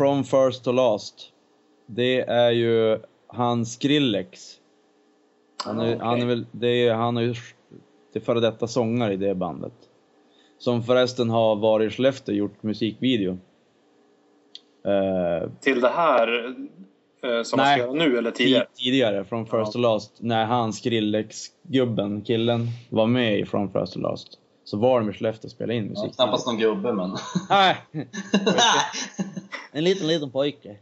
From first to last. Det är ju han Skrillex. Han är, Ah, okej. han är väl, det är, han är ju till före detta sångare i det bandet. Som förresten har varit i Skellefteå och gjort musikvideo. Eh, Till det här eh, som man Nej. ska göra nu eller tidigare? Tid, tidigare, från First Ja. to Last, när han Skrillex-gubben, killen, var med i From First to Last. Så var de i Skellefteå och spelade in Ja, musik. knappast någon gubbe, men... Nej! en liten, liten pojke.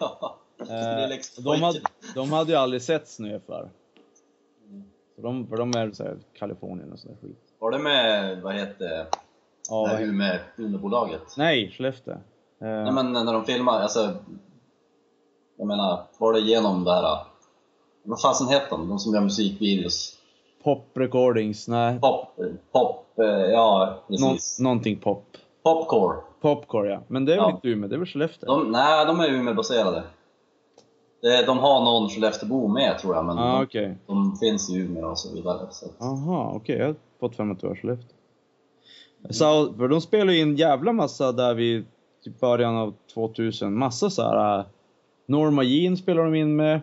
ja. Eh, Skrillex de, hade, de hade ju aldrig sett snö för. Så de, för de är så Kalifornien och sådär skit. Var det med, vad heter Ja, det här med Umeåbolaget? Nej, Skellefteå. Eh, Nej men när de filmar, alltså... Jag menar, var det genom det här... Vad fasen heter de? De som gör musikvideos? Pop recordings, nej. Pop, pop, eh, ja Nå, precis. någonting pop. Popcore. Popcore ja. Men det är väl Ja. inte Umeå, det är väl Skellefteå? De, nej, de är Umeåbaserade. De har någon Skelleftebo med tror jag, men ah, de, okej. de finns i Umeå och så vidare. Så. att- Aha, okej. Jag har fått för mig att det var Skellefteå. Så, för de spelar ju in jävla massa där vid typ början av 2000. Massa så här. äh, Norma Jean spelar de in med.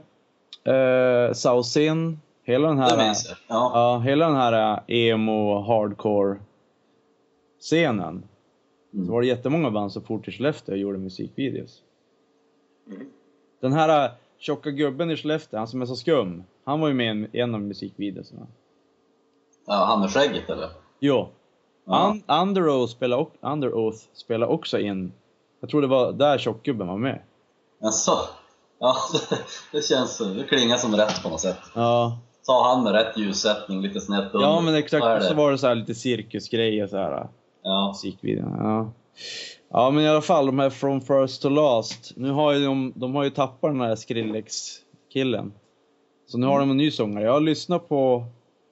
Uh, Sausin. Hela den här... Jag. Ja. Ja, hela den här äh, emo, hardcore scenen. Mm. Så var det jättemånga band som for till Skellefteå och gjorde musikvideos. Mm. Den här äh, tjocka gubben i Skellefteå, han som är så skum. Han var ju med i en- av musikvideorna. ja, han med skägget eller? Jo. Ja. Un Under, Oath spelar, ock- Under Oath också in. Jag tror det var där tjockgubben var med. Jaså? Ja, det, det känns, det klingar som rätt på något sätt. Ja, Ta han med rätt ljussättning, lite snett under. ja men Så exakt. det. Så var det så här lite cirkusgrejer så här. Ja. Musikvideon. Ja. ja men i alla fall de här From First to Last. Nu har ju de, de har ju tappat den här Skrillex-killen. Så nu har de en ny sångare. Jag har lyssnat på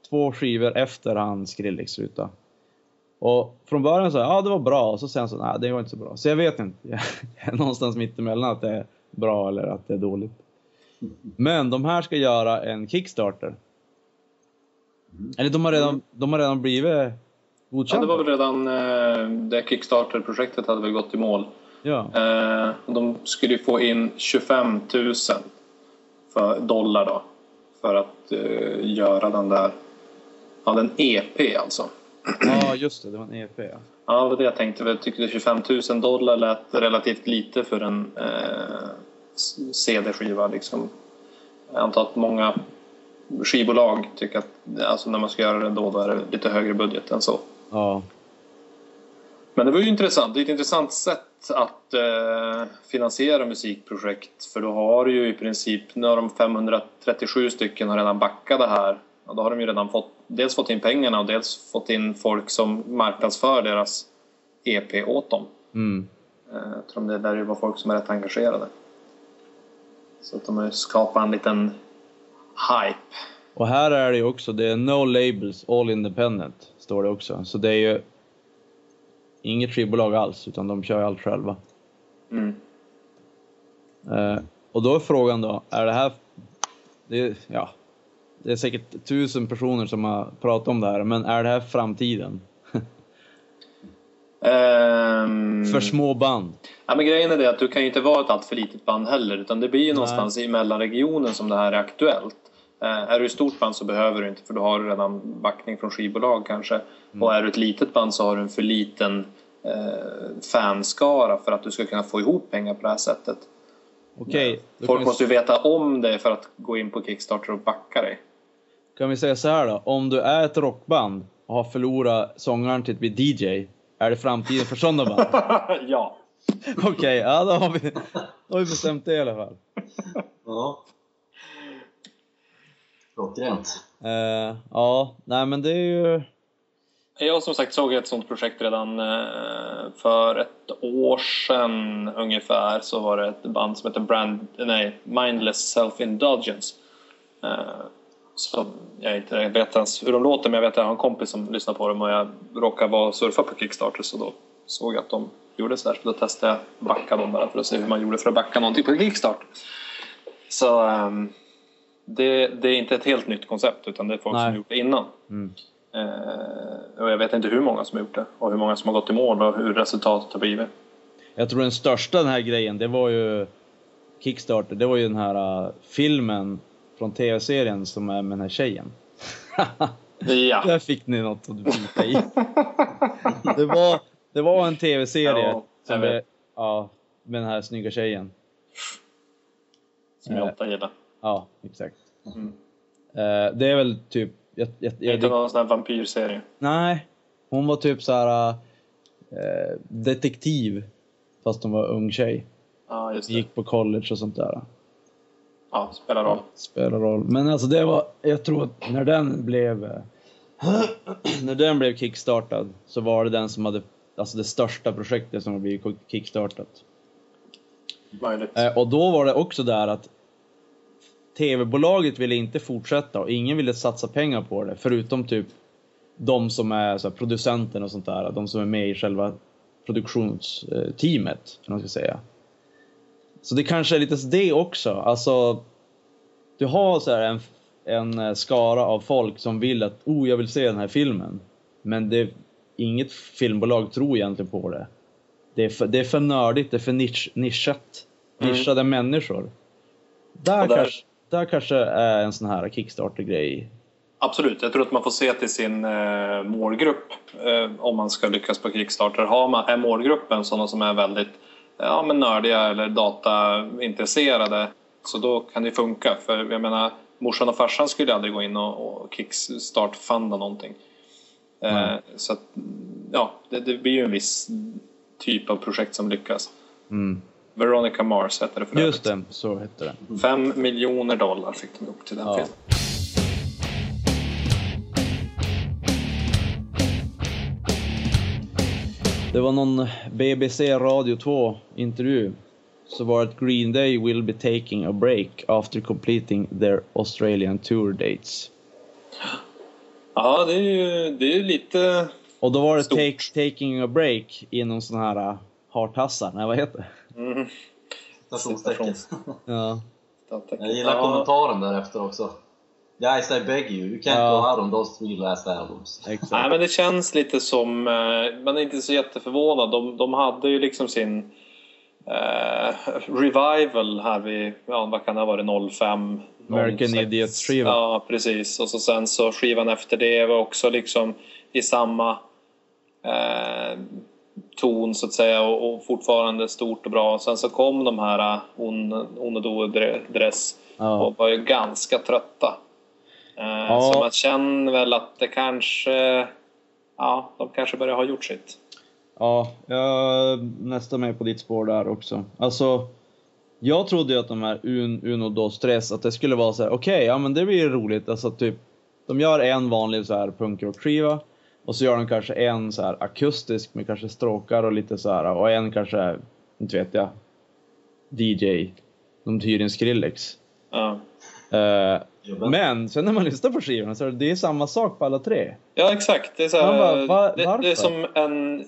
två skivor efter han Skrillex slutade. Och från början så ja det var bra och så sen så nej det var inte så bra. Så jag vet inte. Jag är någonstans mittemellan att det är bra eller att det är dåligt. Men de här ska göra en Kickstarter. Eller de har redan, de har redan blivit Ja, godkända. det var väl redan eh, det Kickstarter-projektet hade väl gått i mål. Ja. Eh, de skulle ju få in 25 000 för dollar då. För att eh, göra den där... Ja, den EP alltså. Ja, just det. Det var en EP, ja. Ja, det var det jag tänkte. Jag tyckte 25 000 dollar lät relativt lite för en eh, CD-skiva. Liksom. Jag antar att många skivbolag tycker att alltså, när man ska göra det då, då är det lite högre budget än så. Ja. Men det var ju intressant. Det är ett intressant sätt att eh, finansiera musikprojekt. För då har du ju i princip, nu har de 537 stycken har redan backat det här. Och då har de ju redan fått, dels fått in pengarna och dels fått in folk som marknadsför deras EP åt dem. Mm. Eh, jag tror det där var folk som är rätt engagerade. Så att de har skapat en liten hype. Och här är det ju också, det är no labels, all independent, står det också. Så det är ju inget skivbolag alls, utan de kör ju allt själva. Mm. Eh, och då är frågan då, är det här... Det ja, det är säkert tusen personer som har pratat om det här, men är det här framtiden? Ehm, För små band? Ja, men grejen är det att du kan ju inte vara ett alltför litet band heller utan det blir ju någonstans i mellanregionen som det här är aktuellt. Eh, är du ett stort band så behöver du inte för då har du redan backning från skivbolag kanske. Och är du ett litet band så har du en för liten eh, fanskara för att du ska kunna få ihop pengar på det här sättet. Okej, då Folk kan, måste vi, ju veta om det för att gå in på Kickstarter och backa dig. kan vi säga så här då, om du är ett rockband och har förlorat sångaren till att bli DJ, är det framtiden för sådana band? ja. Okej, ja då har, vi, då har vi bestämt det i alla fall. Ja. Klockrent. Eh, ja, nej men det är ju... Jag som sagt såg ett sånt projekt redan eh, för ett år sedan ungefär så var det ett band som heter Brand, nej, Mindless Self-Indulgence. Eh, så jag, inte, jag vet inte ens hur de låter men jag vet att jag har en kompis som lyssnar på dem och jag råkar vara och surfa på Kickstarter så då såg jag att de gjorde så här så då testade jag backa dem bara för att se hur man gjorde för att backa någonting på Kickstarter. Så ehm, det, det är inte ett helt nytt koncept utan det är folk Nej. som gjort det innan. Mm. Eh, och jag vet inte hur många som har gjort det och hur många som har gått i mål och hur resultatet har blivit. Jag tror den största den här grejen, det var ju Kickstarter, det var ju den här uh, filmen från tv-serien som är med den här tjejen. Ja. Där fick ni något att bita i. det, var, det var en tv-serie Ja, som ja, med den här snygga tjejen. Som jag ofta gillar. Ja, exakt. Mm. Eh, det är väl typ... Jag, jag, jag, inte någon sån här vampyrserie. nej, hon var typ så här eh, detektiv fast hon var ung tjej. Det. Gick på college och sånt där. Ja, spelar roll. Spelar roll. Men alltså det var, jag tror att när den blev eh, när den blev kickstartad så var det den som hade, alltså det största projektet som har blivit kickstartat. Möjligt. Eh, och då var det också där att tv-bolaget ville inte fortsätta och ingen ville satsa pengar på det förutom typ de som är så producenten och sånt där, de som är med i själva produktionsteamet, vad man ska säga. Så det kanske är lite det också, alltså du har så här en, en eh, skara av folk som vill att oh, jag vill se den här filmen. Men det, inget filmbolag tror egentligen på det. Det är för, det är för nördigt, det är för nisch, nischat. Mm. Nischade människor. Där, där- Kanske, där kanske är en sån här Kickstarter-grej. Absolut, jag tror att man får se till sin eh, målgrupp eh, om man ska lyckas på Kickstarter. Har man, är målgruppen sådana som är väldigt ja, men nördiga eller dataintresserade så då kan det funka. För jag menar, morsan och farsan skulle aldrig gå in och, och kickstart-funda någonting. Nej. så att, ja, det, det blir ju en viss typ av projekt som lyckas. Mm. Veronica Mars heter det för Just övrigt. det, så hette det. Fem miljoner dollar fick de upp till den Ja. filmen. Det var någon BBC Radio 2 intervju. Så var det att Green Day will be taking a break after completing their Australian tour dates. Ja, det är ju, det är ju lite... Och då var det take, taking a break inom sån här uh, hartassar, nej vad heter det? Mm, Stationstecken. Ja. Jag gillar kommentaren därefter också. Guys, I beg you, you can't Ja. go out on those three last albums. Nej, Exakt. men det känns lite som... eh, Man är inte så jätteförvånad. De, de hade ju liksom sin eh, revival här vid, ja, vad kan det ha varit, 05? American 06. Idiots-skiva. Ja, precis. Och så sen så skivan efter det var också liksom i samma eh, ton så att säga och, och fortfarande stort och bra. Sen så kom de här On, Onodo Dress Ja. och var ju ganska trötta. Eh, Ja. Så man känner väl att det kanske... Ja, de kanske börjar ha gjort sitt. Ja, jag nästan med på ditt spår där också. Alltså, jag trodde ju att de här Un, Uno Dos Tres, att det skulle vara så här: okej, ja men det blir roligt. Alltså typ, de gör en vanlig så här punkrockskiva och så gör de kanske en så här akustisk med kanske stråkar och lite så här och en kanske, inte vet jag, DJ. De hyr in Skrillex. Ja. Jobben. Men sen när man lyssnar på skivorna så är det, det är samma sak på alla tre. Ja, exakt. Det är, så här, bara, det, det är som en,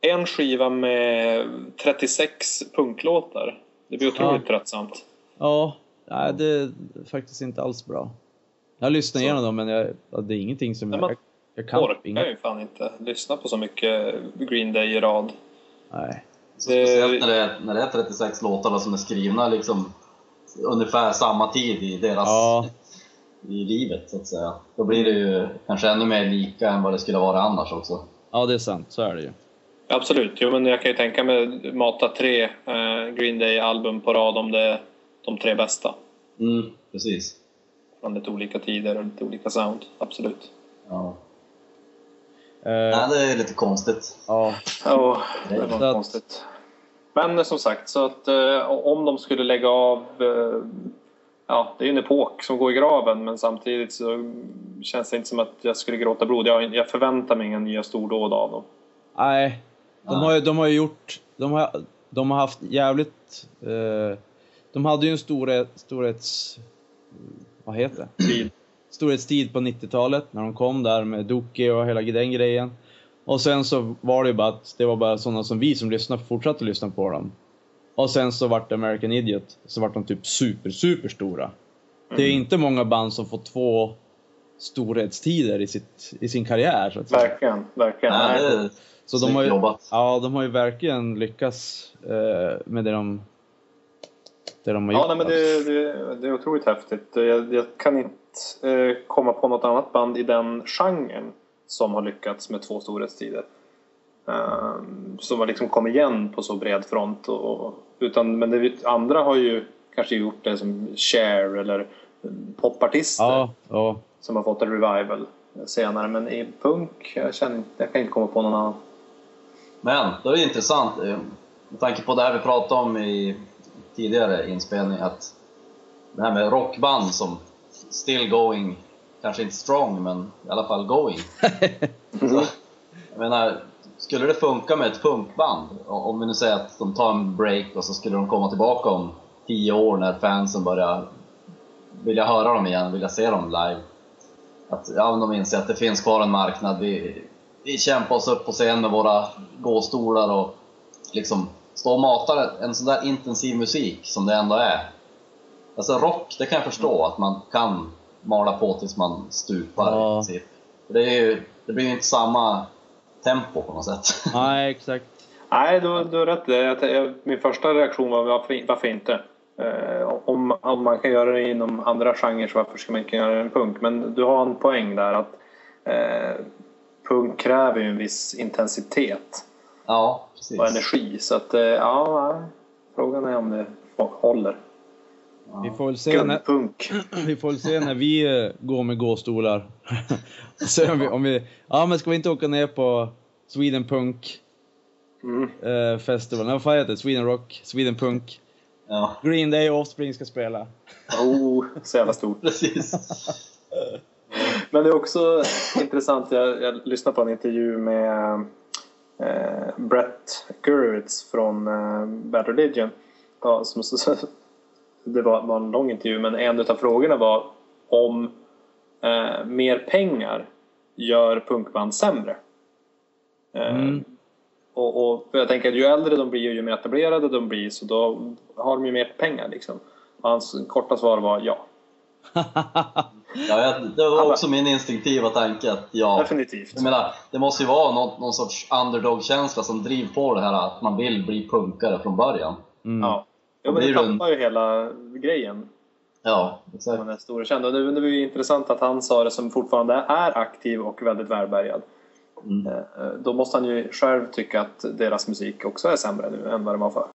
en skiva med 36 punklåtar. Det blir otroligt tröttsamt. Ja, nej, det är faktiskt inte alls bra. Jag lyssnar Så. igenom dem men jag, ja, det är ingenting som Nej, jag, man jag, jag kan. Orkar Inga, ju fan inte lyssna på så mycket Green Day i rad. nej. Så speciellt när det, är, när det är 36 låtar som är skrivna liksom ungefär samma tid i deras Ja. i livet så att säga. Då blir det ju kanske ännu mer lika än vad det skulle vara annars också. Ja, det är sant. Så är det ju. Absolut. Jo, men jag kan ju tänka mig mata tre eh, Green Day-album på rad om det är de tre bästa. Mm, precis. Från lite olika tider och lite olika sound. Absolut. Ja. Eh, Nej, det är lite konstigt. ja, Ja, det var konstigt. Men som sagt, så att eh, om de skulle lägga av... Eh, ja, det är ju en epok som går i graven men samtidigt så känns det inte som att jag skulle gråta blod. Jag, jag förväntar mig inga nya stordåd av dem. nej. De har ju, de har ju gjort, de har, de har haft jävligt, eh, de hade ju en storhet, storhets, vad heter det? Tid. storhetstid på 90-talet när de kom där med Doki och hela den grejen. Och sen så var det ju bara att det var bara sådana som vi som lyssnade fortsatte lyssna på dem. Och sen så vart det American Idiot, så vart de typ super, super stora. Det är Mm. inte många band som får två storhetstider i, sitt, i sin karriär. Så, att säga. Verkligen, verkligen. Nej, så de har, ju, jobbat. ja, de har ju verkligen lyckats eh, med det de, det de har Ja, gjort. nej, men det, det, det är otroligt häftigt. Jag, jag kan inte eh, komma på något annat band i den genren som har lyckats med två storhetstider. Um, som har liksom kommit igen på så bred front. Och, och, utan, men det, andra har ju kanske gjort det som Cher eller popartister Ja, ja. som har fått en revival senare. Men i punk, jag, känner, jag kan inte komma på någon annan. Men då är det intressant, eh, med tanke på det här vi pratade om i tidigare inspelning, att det här med rockband som still going, kanske inte strong, men i alla fall going. Så, jag menar, skulle det funka med ett punkband? Om vi nu säger att de tar en break och så skulle de komma tillbaka om tio år när fansen börjar vilja höra dem igen, vilja se dem live. Att ja, de inser att det finns kvar en marknad. Vi, vi kämpar oss upp på scen med våra gåstolar och liksom stå och mata en sån där intensiv musik som det ändå är. Alltså rock, det kan jag förstå att man kan mala på tills man stupar Ja. i princip. För det, är ju, det blir ju inte samma tempo på något sätt. Nej, exakt. Nej, du, du har rätt. Jag- Min första reaktion var varför, varför inte? Eh, om, om man kan göra det inom andra genrer så varför ska man inte göra det i en punk? Men du har en poäng där att eh, punk kräver ju en viss intensitet Ja, precis. och energi. Så att, eh, ja, frågan är om det håller. Vi får väl se när, vi får väl se när vi går med gåstolar. om vi, om vi, ja men ska vi inte åka ner på Sweden Punk Mm. eh, Festival? Nej, vad fan heter det? Sweden Rock, Sweden Punk. Ja, Green Day och Offspring ska spela. Oh, så jävla stort. precis. Men det är också intressant, jag, jag lyssnade på en intervju med eh, Brett Gurewitz från eh, Bad Religion. Ja, som, det var, var en lång intervju men en av frågorna var om eh, mer pengar gör punkband sämre. Eh, Mm. och, och jag tänker att ju äldre de blir ju mer etablerade de blir så då har de ju mer pengar liksom. Och hans korta svar var ja. Ja, det var också min instinktiva tanke att ja, Definitivt. Jag menar, det måste ju vara någon, någon sorts underdog-känsla som driver på det här att man vill bli punkare från början. Mm. Ja. Ja, men det tappar ju hela grejen. Ja, exakt. Man är stor och känd. Och det, det var ju intressant att han sa det som fortfarande är aktiv och väldigt välbärgad. Mm. Eh, Då måste han ju själv tycka att deras musik också är sämre nu än vad den var förr.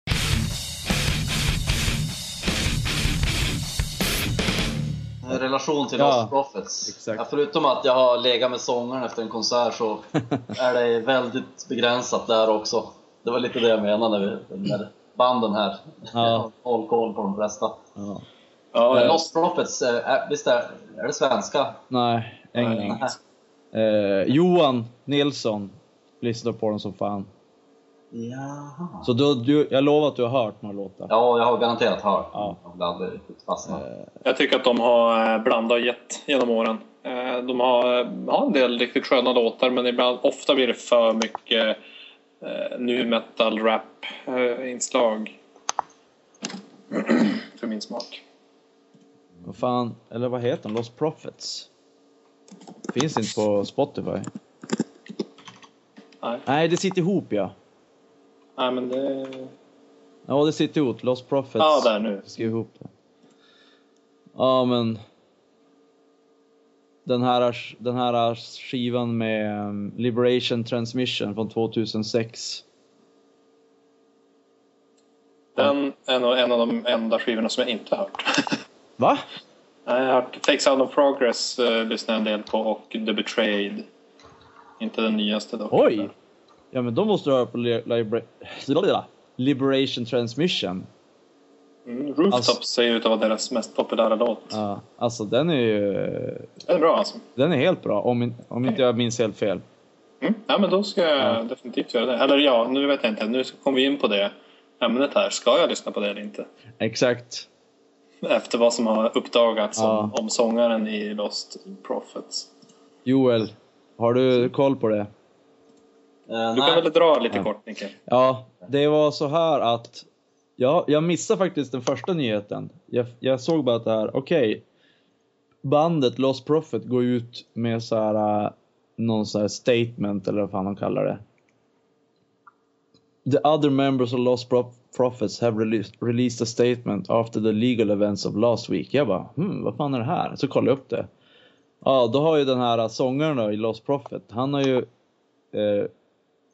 En relation till Ja, Lost Prophets. exakt. Ja, förutom att jag har legat med sångaren efter en konsert så är det väldigt begränsat där också. Det var lite det jag menade med banden här. Ja. Håll koll på de flesta. Ja. Ja, ja. Lost Prophets, eh, är, visst är, är det svenska? Nej. Nej. Eh, Johan Nilsson lyssnar på den som fan. Jaha. Så du, du, jag lovar att du har hört några låtar. Ja, jag har garanterat hört. Ja. Jag. Eh, Jag tycker att de har eh, blandat och gett genom åren. Eh, De har, eh, har en del riktigt sköna låtar men ibland, ofta blir det för mycket eh, nu metal rap eh, inslag. för min smak. vad fan, eller vad heter den? Lost Prophets? Finns inte på Spotify. Nej, Nej, det sitter ihop ja. Nej men det... Ja, det sitter ihop. Lost Prophets. Ja, där nu. Jag skrev ihop det. Ja, men... Den här, den här skivan med um, Liberation Transmission från 2006. Den är nog en av de enda skivorna som jag inte har hört. Va? Nej, Jag har hört Takes Out of Progress uh, lyssnar jag en del på och The Betrayed. Inte den nyaste dock. Oj! Ja, men då måste du höra på li libera Liberation Transmission. Mm, Rooftops Alltså- säger ut att vara deras mest populära låt. Ja, alltså den är ju... Den är bra alltså. Den är helt bra, om, om inte jag minns helt fel. Mm. Ja, men då ska jag Ja. definitivt göra det. Eller ja, nu vet jag inte. Nu kommer vi in på det ämnet här. Ska jag lyssna på det eller inte? Exakt. Efter vad som har uppdagats Ja. om, om sångaren i Lost Prophets. Joel, har du koll på det? Eh, Du nej. kan väl dra lite Ja. kort, Nicke? Ja, det var så här att jag, jag missade faktiskt den första nyheten. Jag, jag såg bara att det här, okej. bandet Lost Prophet går ut med så här, äh, någon så här statement eller vad fan de kallar det. The other members of Lost Pro- Prophets have released, released a statement after the legal events of last week. Jag bara, hmm, vad fan är det här? Så kollade jag upp det. Ja, då har ju den här sångaren då, i Lost Prophet, han har ju, eh,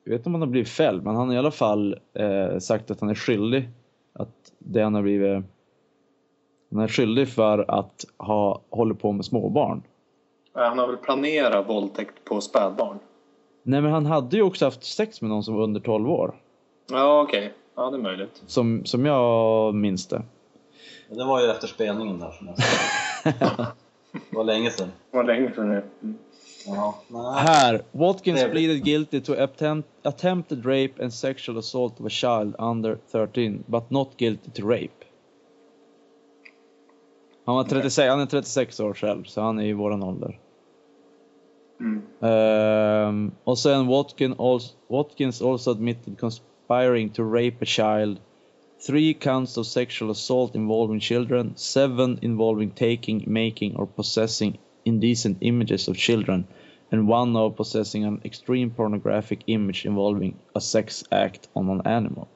jag vet inte om han har blivit fälld, men han har i alla fall eh, sagt att han är skyldig. Att det han har blivit, han är skyldig för att ha hållit på med småbarn. Han har väl planerat våldtäkt på spädbarn? Nej men han hade ju också haft sex med någon som var under 12 år. Ja, okej. Ja, det är möjligt. Som, som jag minns det. Men Det var ju efter spelningen där som jag sa. Det var länge sedan. Det var länge sedan nu. Mm. Här, Watkins pleaded guilty to attempt, attempted rape and sexual assault of a child under 13, but not guilty to rape. Han, var 36, han är 36 år själv, så han är i våran ålder. Mm. Ehm, och sen Watkins also, Watkins also admitted conspiring to rape a child, three counts of sexual assault involving children, seven involving taking, making or possessing indecent images of children, and one of possessing an extreme pornographic image involving a sex act on an animal.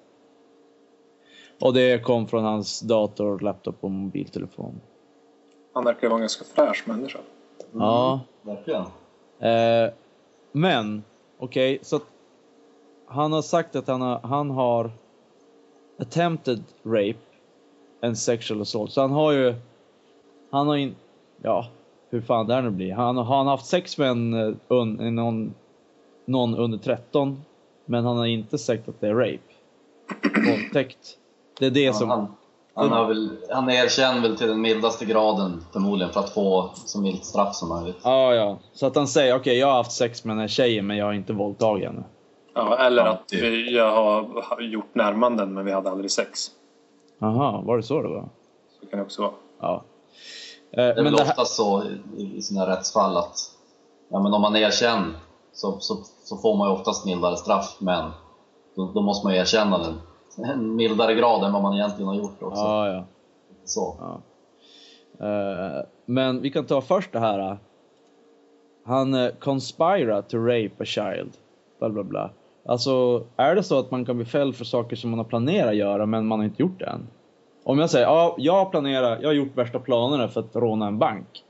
Och det kom från hans dator, laptop och mobiltelefon. Han verkar vara en ganska fräsch människa. Mm, Ja. Verkligen. Eh, men, okej, så att han har sagt att han har, han har attempted rape and sexual assault. Så han har ju, han har in, ja, hur fan det här nu blir. Han har han haft sex med en, eh, un, en någon, någon under 13, men han har inte sagt att det är rape. Våldtäkt. Det är det Ja, som, han, han, har väl, han erkänner väl till den mildaste graden förmodligen för att få så milt straff som möjligt. ja ja. Så att han säger, okej jag har haft sex med den här tjejen men jag har inte våldtagit henne. Ja, eller Ja, att typ. vi, jag har har gjort närmanden men vi hade aldrig sex. Aha, var det så det var? Så kan det också vara. Ja. Eh, Det är men väl det här, oftast så i, i sådana rättsfall att ja, men om man erkänner så, så, så får man ju oftast mildare straff men då, då måste man ju erkänna den en mildare grad än vad man egentligen har gjort också. ja, ja, Så. ja. Eh, men vi kan ta först det här. eh. Han uh, conspira to rape a child. Bla bla bla. Alltså, är det så att man kan bli fälld för saker som man har planerat göra men man har inte gjort det än? Om jag säger, ja, jag planerar, jag har gjort värsta planerna för att råna en bank.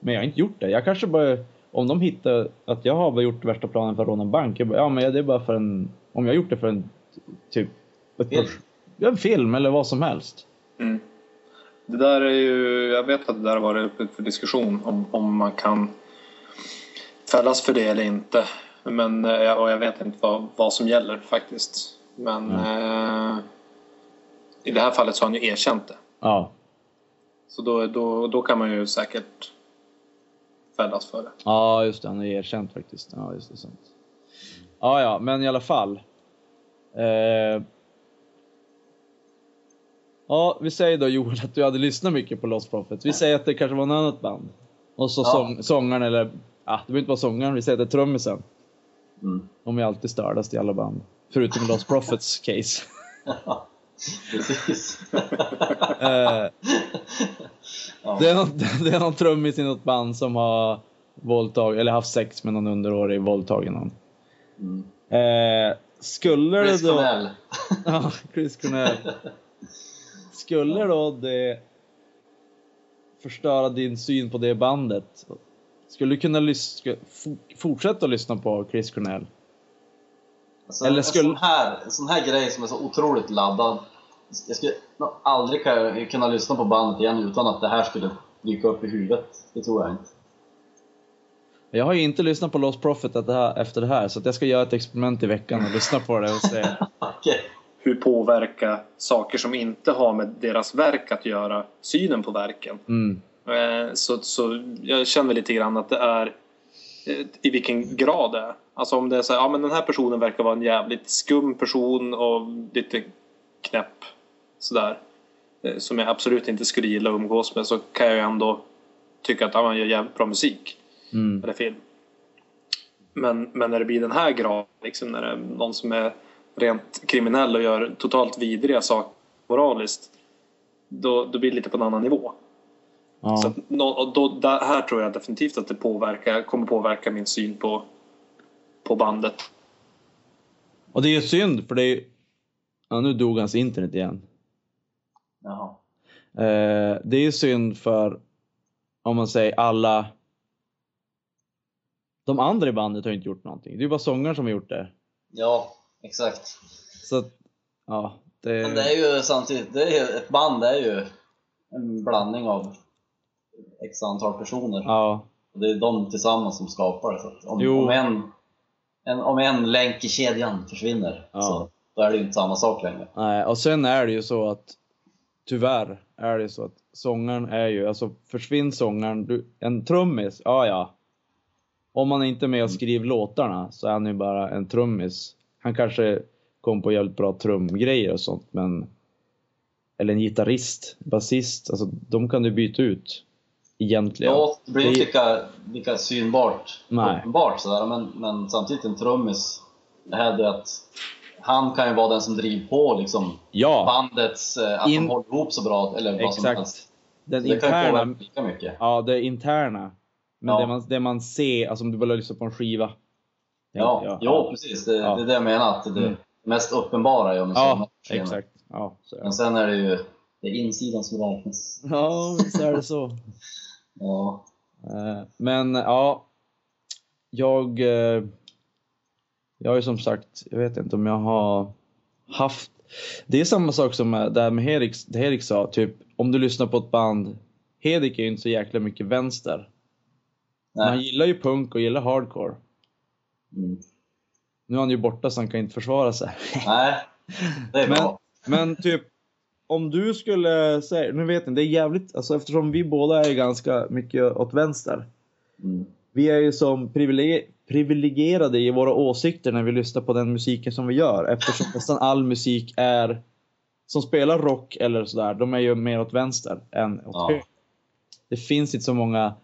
Men jag har inte gjort det. Jag kanske bara, om de hittar att jag har gjort värsta planen för att råna en bank. Jag bara, ja men det är bara för en, om jag har gjort det för en, typ, ett Film. Ja, en film eller vad som helst. Mm. Det där är ju, jag vet att det där har varit uppe för diskussion om, om man kan fällas för det eller inte. Men, eh, och jag vet inte vad, vad som gäller faktiskt. Men eh, i det här fallet så har han ju erkänt det. Ja. Så då, då, då kan man ju säkert fällas för det. Ja, just det. Han har erkänt faktiskt. Ja, just det. Sant. Ja, ja, men i alla fall. Eh... Ja, vi säger då Joel att du hade lyssnat mycket på Lost Prophets. Vi säger att det kanske var något annat band. Och så Ja. sång, sångaren eller, ja, det behöver inte vara sångaren, vi säger att det är trummisen. Mm. De är alltid stördast i alla band. Förutom Lost Prophets case. Precis. Eh, ja. det, är någon, det är någon trummis i något band som har våldtagit, eller haft sex med någon underårig, våldtagit någon. Mm. Eh, skulle Chris det då... Cornell. Ja, Chris Cornell. Skulle då det förstöra din syn på det bandet? Skulle du kunna lys- ska- fo- fortsätta att lyssna på Chris Cornell? Alltså, Eller en, skulle- sån här, en sån här grej som är så otroligt laddad. Jag skulle nog aldrig kunna- lyssna på bandet igen utan att det här skulle dyka upp i huvudet. Det tror jag inte. Jag har ju inte lyssnat på Lost Prophet att det här, efter det här, så att jag ska göra ett experiment i veckan och lyssna på det och se. Okej. Hur påverka saker som inte har med deras verk att göra synen på verken? Mm. Eh, Så, så jag känner lite grann att det är eh, i vilken grad det är. Alltså om det är så här, ja men den här personen verkar vara en jävligt skum person och lite knäpp sådär. eh, Som jag absolut inte skulle gilla att umgås med så kan jag ju ändå tycka att ja, man gör jävligt bra musik Mm. eller film. Men, men när det blir den här graden, liksom när det är någon som är rent kriminell och gör totalt vidriga saker moraliskt. Då, då blir det lite på en annan nivå. Ja. Så att då, där, här tror jag definitivt att det påverkar, kommer påverka min syn på, på bandet. Och det är ju synd för det är ju... Ja, nu dog hans internet igen. Jaha. Eh, det är ju synd för, om man säger alla... De andra i bandet har inte gjort någonting. Det är ju bara sångaren som har gjort det. Ja, exakt. Så att, ja. Det, Men det är ju samtidigt, det är, ett band är ju en blandning av x antal personer. Ja, Och det är de tillsammans som skapar det. Så om, Jo. om, en, en, om en länk i kedjan försvinner, Ja. så då är det ju inte samma sak längre. nej. Och sen är det ju så att, tyvärr är det så att sångaren är ju, alltså försvinner sångaren, du, en trummis, ja ja. Om man inte är med och skriver låtarna så är han ju bara en trummis. Han kanske kom på jävligt bra trumgrejer och sånt men eller en gitarrist, basist, alltså de kan du byta ut egentligen. Ja, det blir inte lika, lika synbart, Nej. uppenbart sådär, men, men samtidigt en trummis, det här är att han kan ju vara den som driver på liksom Ja, bandets, eh, att In- de håller ihop så bra, eller vad som exakt. helst. Den Så det kan ju interna, lika mycket. ja det interna. Men Ja. det, man, det man ser, alltså om du bara lyssnar på en skiva. Ja, ja, jo precis. Det, Ja. det är det jag menar, att det Mm. mest uppenbara är om Ja, exakt. Ja, så. Men sen är det ju det är insidan som räknas. Ja, så är det så. Ja, Eh, Men ja, jag, eh, jag har ju som sagt, jag vet inte om jag har haft, det är samma sak som det här med Herik, det Herik sa, typ om du lyssnar på ett band, Herik är ju inte så jäkla mycket vänster. Men han nej. gillar ju punk och gillar hardcore. Mm. Nu är han ju borta så han kan inte försvara sig. Nej, det är Men- bra. Men typ, om du skulle säga, nu vet ni, det är jävligt, alltså eftersom vi båda är ganska mycket åt vänster. Mm. Vi är ju som privileg- privilegierade i våra åsikter när vi lyssnar på den musiken som vi gör eftersom nästan all musik är som spelar rock eller sådär, de är ju mer åt vänster än åt Ja. höger. Det finns inte så många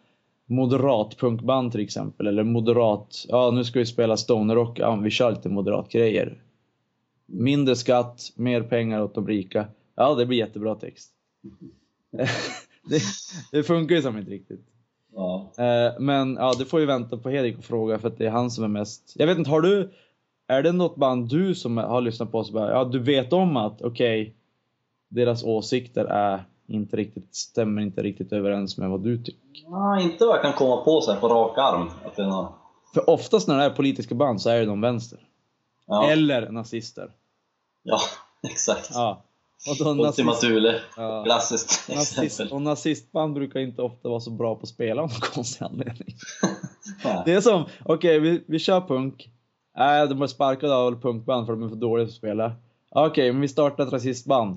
moderat punkband till exempel eller moderat, ja nu ska vi spela stonerrock, ja vi kör lite moderat grejer. Mindre skatt, mer pengar åt de rika. Ja, det blir jättebra text. det, det funkar ju som inte riktigt. Ja. Eh, Men ja, det får ju vänta på Erik och fråga för att det är han som är mest... Jag vet inte, har du... Är det något band du som har lyssnat på så bara, ja du vet om att okej, deras åsikter är inte riktigt, stämmer inte riktigt överens med vad du tycker? ja, inte vad jag kan komma på så här på rak arm. Att det är något... För oftast när det är politiska band så är de vänster. ja. Eller nazister. ja, exakt. Ja. Och då Ultima nazist, Thule, ja. klassiskt nazist, exempel. och nazistband brukar inte ofta vara så bra på att spela av någon konstig anledning. Nej. Det är som, okej vi, vi kör punk. Nej, de är sparkade av punkband för de är för dåliga på att spela. Okej, men vi startar ett rasistband.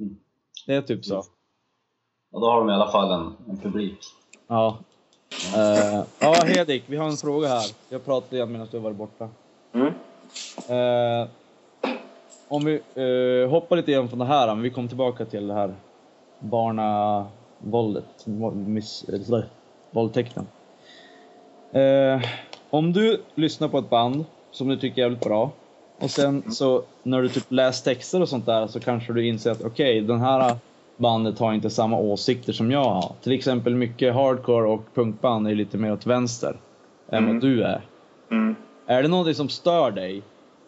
Mm. Det är typ så. Och då har de i alla fall en, en publik. Ja. Uh, ja, Hedik, vi har en fråga här. Jag pratade igen medan du varit borta. Mm. Eh, om vi eh, hoppar lite grann från det här, men vi kommer tillbaka till det här barnavåldet, miss, våldtäkten. Eh, om du lyssnar på ett band som du tycker är jävligt bra och sen så när du typ läser texter och sånt där så kanske du inser att okej, den här bandet har inte samma åsikter som jag har. Till exempel mycket hardcore och punkband är lite mer åt vänster än Mm. vad du är. Mm. Är det någonting som stör dig?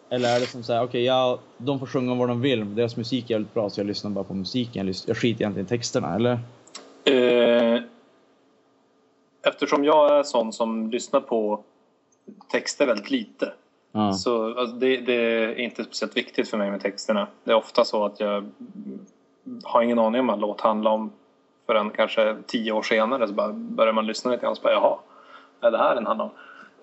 Eller är det som såhär, okej, ja, de får sjunga vad de vill, deras musik är jävligt bra så jag lyssnar bara på musiken, jag, skiter egentligen i texterna, eller? Eh, eftersom jag är sån som lyssnar på texter väldigt lite Ja. så alltså, det, det är inte speciellt viktigt för mig med texterna. Det är ofta så att jag har ingen aning om vad en låt handlar om förrän kanske tio år senare så bara börjar man lyssna lite grann och så bara jaha, är det här den handlar om?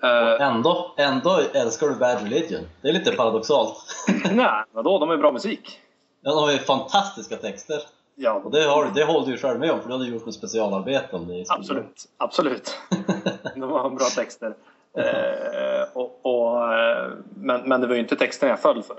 Eh, Ändå, ändå älskar du Bad Religion. Det är lite paradoxalt. nej, vadå, de är bra musik. Den har ju fantastiska texter. Ja, Och det, har, det håller du ju själv med om, för du hade gjort ett specialarbete om det. Absolut, absolut. De har bra texter. Eh, och, och, eh, men, men det var ju inte texten jag föll för.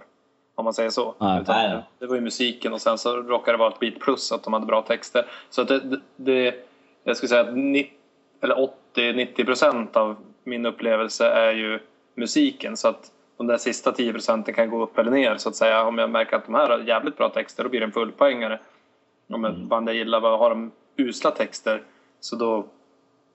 Om man säger så. Utan nej. Det var ju musiken och sen så råkade det vara ett bit plus att de hade bra texter. Så att det, det, jag skulle säga att ni- eller 80-90 procent av min upplevelse är ju musiken. Så att de där sista 10 procenten kan gå upp eller ner så att säga. Om jag märker att de här har jävligt bra texter då blir det en fullpoängare. Om ett Mm. band jag gillar, vad har de usla texter så då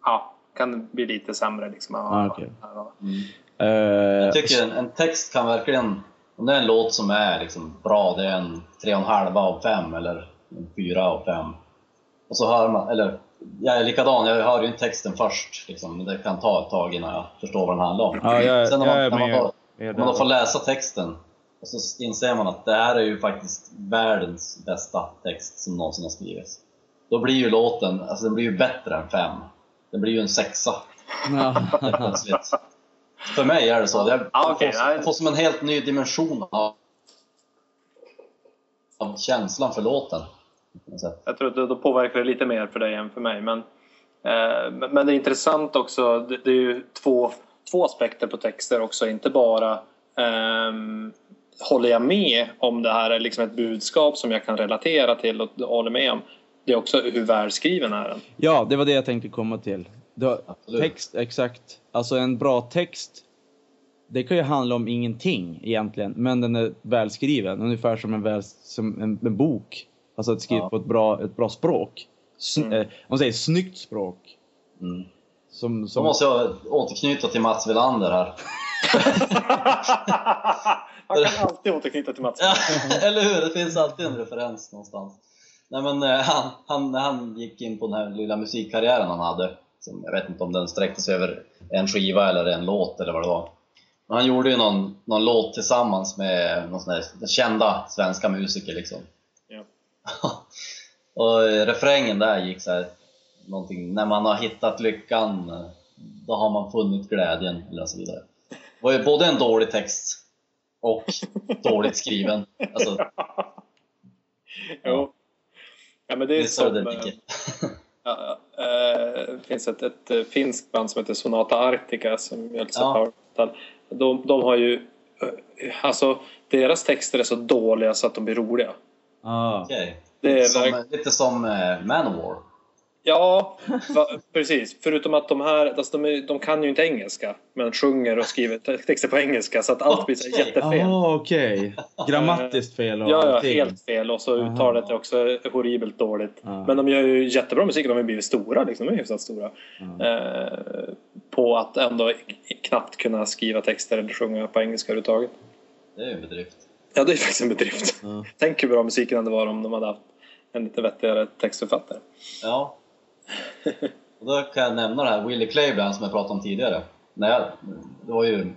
ja, kan det bli lite sämre. Liksom. Ah. Ja. Mm. Eh, Jag tycker en, en text kan verkligen, om det är en låt som är liksom bra, det är en tre och en halva av fem eller en fyra av fem. Och så hör man, eller jag är likadan, jag hör ju inte texten först, liksom, det kan ta ett tag innan jag förstår vad den handlar om. ja, jag, Sen när man, när då, när man då där. får läsa texten, och så inser man att det här är ju faktiskt världens bästa text som någonsin har skrivits. Då blir ju låten, alltså den blir ju bättre än fem. Den blir ju en sexa Ja. plötsligt. För mig är det så. Jag, Ah, jag, får, jag får som en helt ny dimension av, av känslan för låten. Jag tror att det- då påverkar det lite mer för dig än för mig. Men, eh, men det är intressant också. Det, det är ju två, två aspekter på texter också. Inte bara ehm, håller jag med om det här är liksom ett budskap som jag kan relatera till och håller med om. Det är också hur välskriven är den. ja, det var det jag tänkte komma till. Text, exakt. Alltså en bra text, det kan ju handla om ingenting egentligen, men den är välskriven. Ungefär som en, väl, som en, en bok. Alltså att skriva Ja. på ett bra, ett bra språk. Sn- Mm. eh, man säger snyggt språk. Mm. Som, som, måste jag återknyta till Mats Wilander här. Man kan alltid återknyta till Mats. Eller hur? Det finns alltid en referens någonstans. Nej, men, eh, han, han, när han gick in på den här lilla musikkarriären han hade, som jag vet inte om den sträckte sig över en skiva eller en låt eller vad det var. Men han gjorde ju någon, någon låt tillsammans med någon sån här kända svenska musiker liksom. Ja. och refrängen där gick så här, någonting, när man har hittat lyckan, då har man funnit glädjen, eller så vidare. Det var ju både en dålig text och dåligt skriven. Alltså, Jo. Ja, men det är det är så som, det eh. Ja, det finns ett, ett eh, finskt band som heter Sonata Arctica som gör lite Ja. power. De, de har ju... eh, Alltså, deras texter är så dåliga så att de blir roliga. Ah. Okej. Det är Lite som, verk- lite som eh, Manowar. Ja, va, precis. Förutom att de här, alltså de, de kan ju inte engelska. Men sjunger och skriver te- texter på engelska så att allt blir så Okej. jättefel. Ah, okej. Grammatiskt fel och Ja, ja, allting. helt fel. Och så Aha. uttalet är också horribelt dåligt. Ja. Men de gör ju jättebra musik och de har blivit stora. Liksom. De är hyfsat stora. Ja. Eh, på att ändå knappt kunna skriva texter eller sjunga på engelska överhuvudtaget. Det är ju en bedrift. Ja, det är faktiskt en bedrift. Ja. Tänk hur bra musiken hade varit om de hade haft en lite vettigare textförfattare. Ja. Och då kan jag nämna det här Willie Claybrand som jag pratade om tidigare. När jag, det var ju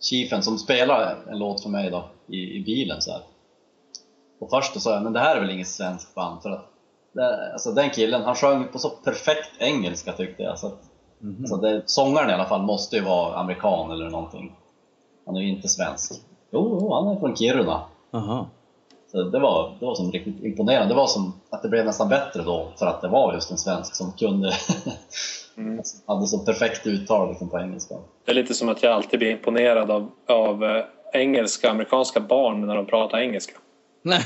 Chiefen som spelade en låt för mig då, i, i bilen så här. Och först då sa jag, men det här är väl inget svenskt band för att det, alltså den killen, han sjöng på så perfekt engelska tyckte jag. Så att, Mhm. alltså det, sångaren i alla fall måste ju vara amerikan eller någonting. Han är ju inte svensk. Jo, jo han är från Kiruna. Aha. Så det var, det var som riktigt imponerande. Det var som att det blev nästan bättre då för att det var just en svensk som kunde Mm. hade så perfekt uttal liksom på engelska. Det är lite som att jag alltid blir imponerad av, av eh, engelska, amerikanska barn när de pratar engelska. Nej.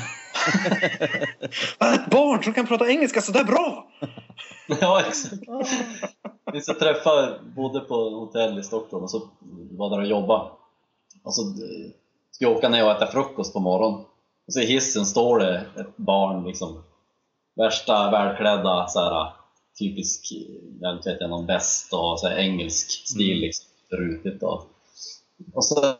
Ett barn som kan prata engelska så där bra! ja, exakt. Vi så träffade, bodde på hotell i Stockholm och så var där och jobbade. Och så eh, ska åka ner och äta frukost på morgonen. Och så i hissen står det ett barn liksom. Värsta välklädda så här typisk, jag vet inte, någon väst och så här engelsk stil Mm. liksom. Rutigt och, och så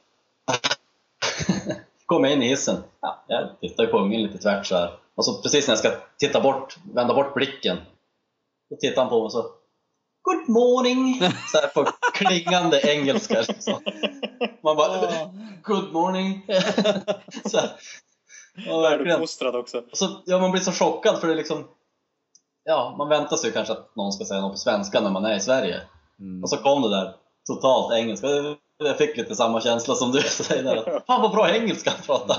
kom jag in i hissen. Ja, jag tittar ju på ungen lite tvärt så här. Och så precis när jag ska titta bort, vända bort blicken, då tittar han på mig och så Good morning! Så här på klingande engelska. Liksom. Man bara, good morning! så här. Ja, verkligen. Väluppfostrad också. Och så, ja, man blir så chockad för det är liksom Ja, man väntar sig ju kanske att någon ska säga något på svenska när man är i Sverige. Mm. Och så kom det där totalt engelska. Jag fick lite samma känsla som du säger där. Fan vad bra engelska han pratar!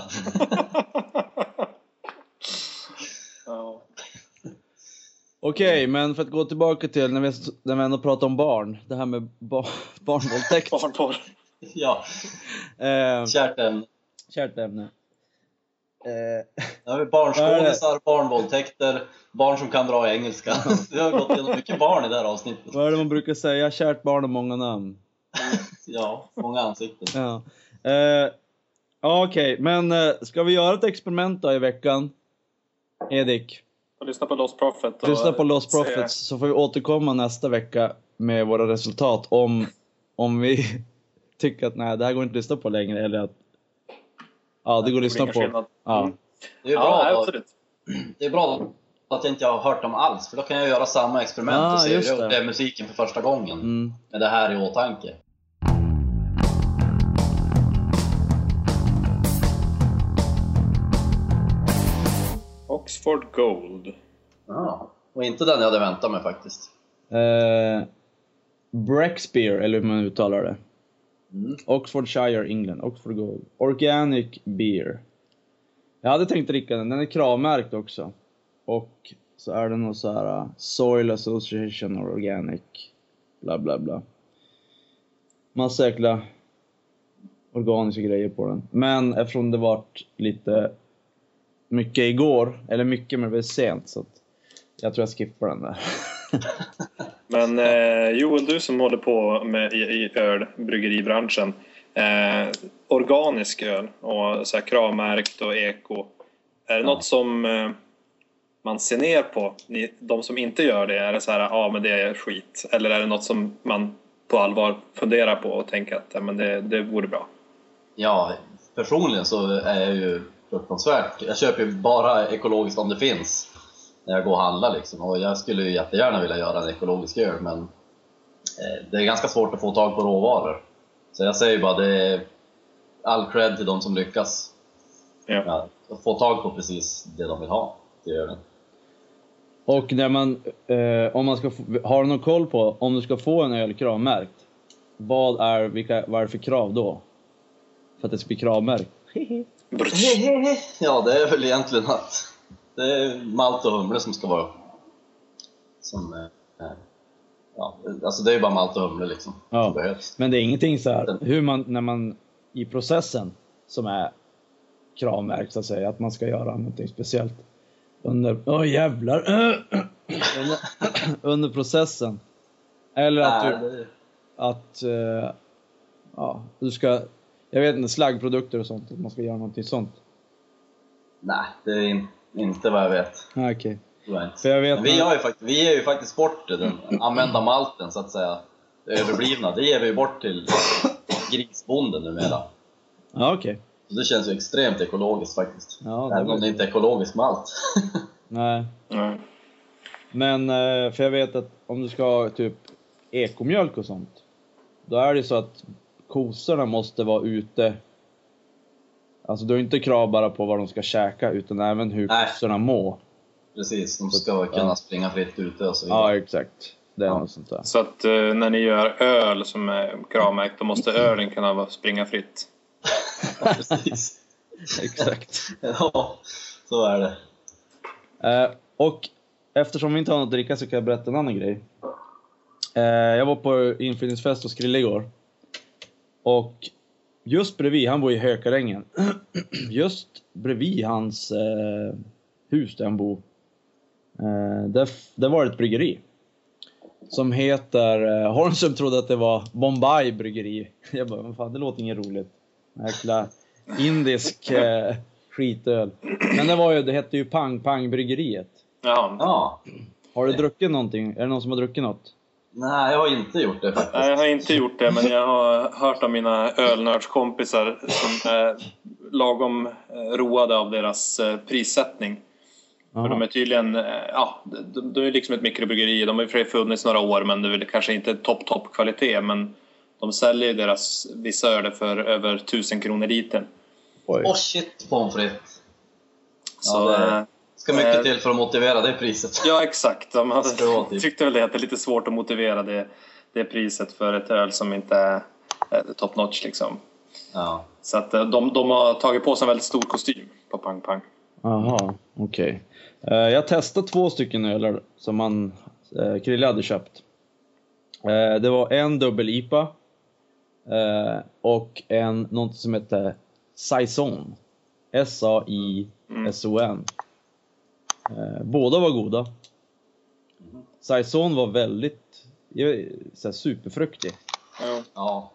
Okej, men för att gå tillbaka till när vi, när vi ändå pratar om barn. Det här med ba, barnvåldtäkt. Barnporr. Ja, eh, kärt ämne. kärt ämne. Eh, barnskådisar, barnvåldtäkter, barn som kan bra engelska. Vi har gått igenom mycket barn i det här avsnittet. vad är det man brukar säga? Kärt barn har många namn. Ja, många ansikten. Ja. Eh, Okej, men eh, ska vi göra ett experiment då i veckan? Edik, Och lyssna på Lost Prophet. Och Lyssna på Lost se- Profits så får vi återkomma nästa vecka med våra resultat om, om vi tycker att nej, det här går inte att lyssna på längre eller att ja, det går att lyssna på. Ja. Mm. Det är Ja, bra, då, absolut. det är bra att jag inte har hört dem alls, för då kan jag göra samma experiment Ah, och se hur det. upplever musiken för första gången Mm. med det här i åtanke. Oxford Gold. Ja. Och inte den jag hade väntat mig faktiskt. Eh, Breckspear, eller hur man uttalar det. Mm. Oxfordshire, England. Oxford Gold. Organic Beer. Jag hade tänkt dricka den, den är kravmärkt också. Och så är det något så här uh, Soil Association Organic. Bla bla bla. Massa jäkla organiska grejer på den. Men eftersom det vart lite mycket igår, eller mycket men det var sent så att jag tror jag skippar den där. Men eh, Joel, du som håller på med i, i ölbryggeribranschen. Eh, organisk öl och så här kravmärkt och eko. Är det Ja. något som eh, man ser ner på? Ni, de som inte gör det, är det så här, ja men det är skit? Eller är det något som man på allvar funderar på och tänker att ja, men det, det vore bra? Ja, personligen så är jag ju fruktansvärt. Jag köper ju bara ekologiskt om det finns när jag går och handlar liksom. Och jag skulle ju jättegärna vilja göra en ekologisk öl men eh, det är ganska svårt att få tag på råvaror. Så jag säger bara det är all cred till de som lyckas Ja. ja, att få tag på precis det de vill ha till ölen. Och när man, eh, om man ska få, har du någon koll på, om du ska få en öl kravmärkt, vad är, vilka, vad är det för krav då? För att det ska bli kravmärkt? Brutsch. Ja, det är väl egentligen att det är malt och humle som ska vara som eh, ja, alltså det är ju bara malt och humle liksom Ja. Men det är ingenting så här, hur man, när man, i processen som är kravmärkt så att säga, att man ska göra någonting speciellt under, åh jävlar, under, under processen. Eller att Nej, du, det- att, eh, ja, du ska, jag vet inte, slaggprodukter och sånt, att man ska göra någonting sånt. nej, det är in, inte vad jag vet. Ah, inte. För jag vet Men vi, har ju fakt- vi ger ju faktiskt bort den använda malten så att säga, det överblivna, det ger vi ju bort till grisbonden numera. Ja, okej. Så det känns ju extremt ekologiskt faktiskt. Ja, det Även om det inte är ekologisk malt. Nej. Ja. Men, eh, för jag vet att om du ska ha typ ekomjölk och sånt, då är det så att kossorna måste vara ute. Alltså du har inte krav bara på vad de ska käka, utan även hur Nej. kossorna mår. Precis, de ska kunna Ja. springa fritt ute och så vidare. Ja, exakt. Det är Ja. något sånt där. Så att eh, när ni gör öl som är kravmärkt, då måste ölen kunna vara- springa fritt. Ja, precis. exakt. Ja, så är det. Eh, och eftersom vi inte har något att dricka så kan jag berätta en annan grej. Eh, jag var på inflyttningsfest hos Krille igår. Och just bredvid, han bor i Hökarängen. just bredvid hans eh, hus där han bor. Eh, där, där var det ett bryggeri. Som heter, eh, Holmström trodde att det var Bombay bryggeri. Jag bara, vad fan det låter inget roligt. Jäkla indisk eh, skitöl. Men det var ju, det hette ju Pang Pang bryggeriet. Jaha. Ja. Har du druckit någonting? Är det någon som har druckit något? Nej, jag har inte gjort det faktiskt. Nej, jag har inte gjort det, men jag har hört av mina ölnördskompisar som är lagom eh, roade av deras eh, prissättning. För de är tydligen, eh, ja, de, de är liksom ett mikrobryggeri. De har i och för sig funnits några år, men det är väl kanske inte topp, topp kvalitet. Men de säljer deras vissa öl för över 1000 kronor litern. Oj. Åh shit, pommes frites. Så, Ja, det Ska mycket Eh, till för att motivera det priset. Ja, exakt. Vara typ. tyckte väl det att det är lite svårt att motivera det, det priset för ett öl som inte är eh, top notch liksom. Ja. Så att eh, de, de har tagit på sig en väldigt stor kostym på Pang Pang. Jaha, okej. Eh, jag testade två stycken öler som man, Krille hade köpt. Det var en dubbel IPA eh, och en, något som hette Saison. S-A-I-S-O-N. Eh, båda var goda. Saison var väldigt så här, superfruktig. Ja. ja.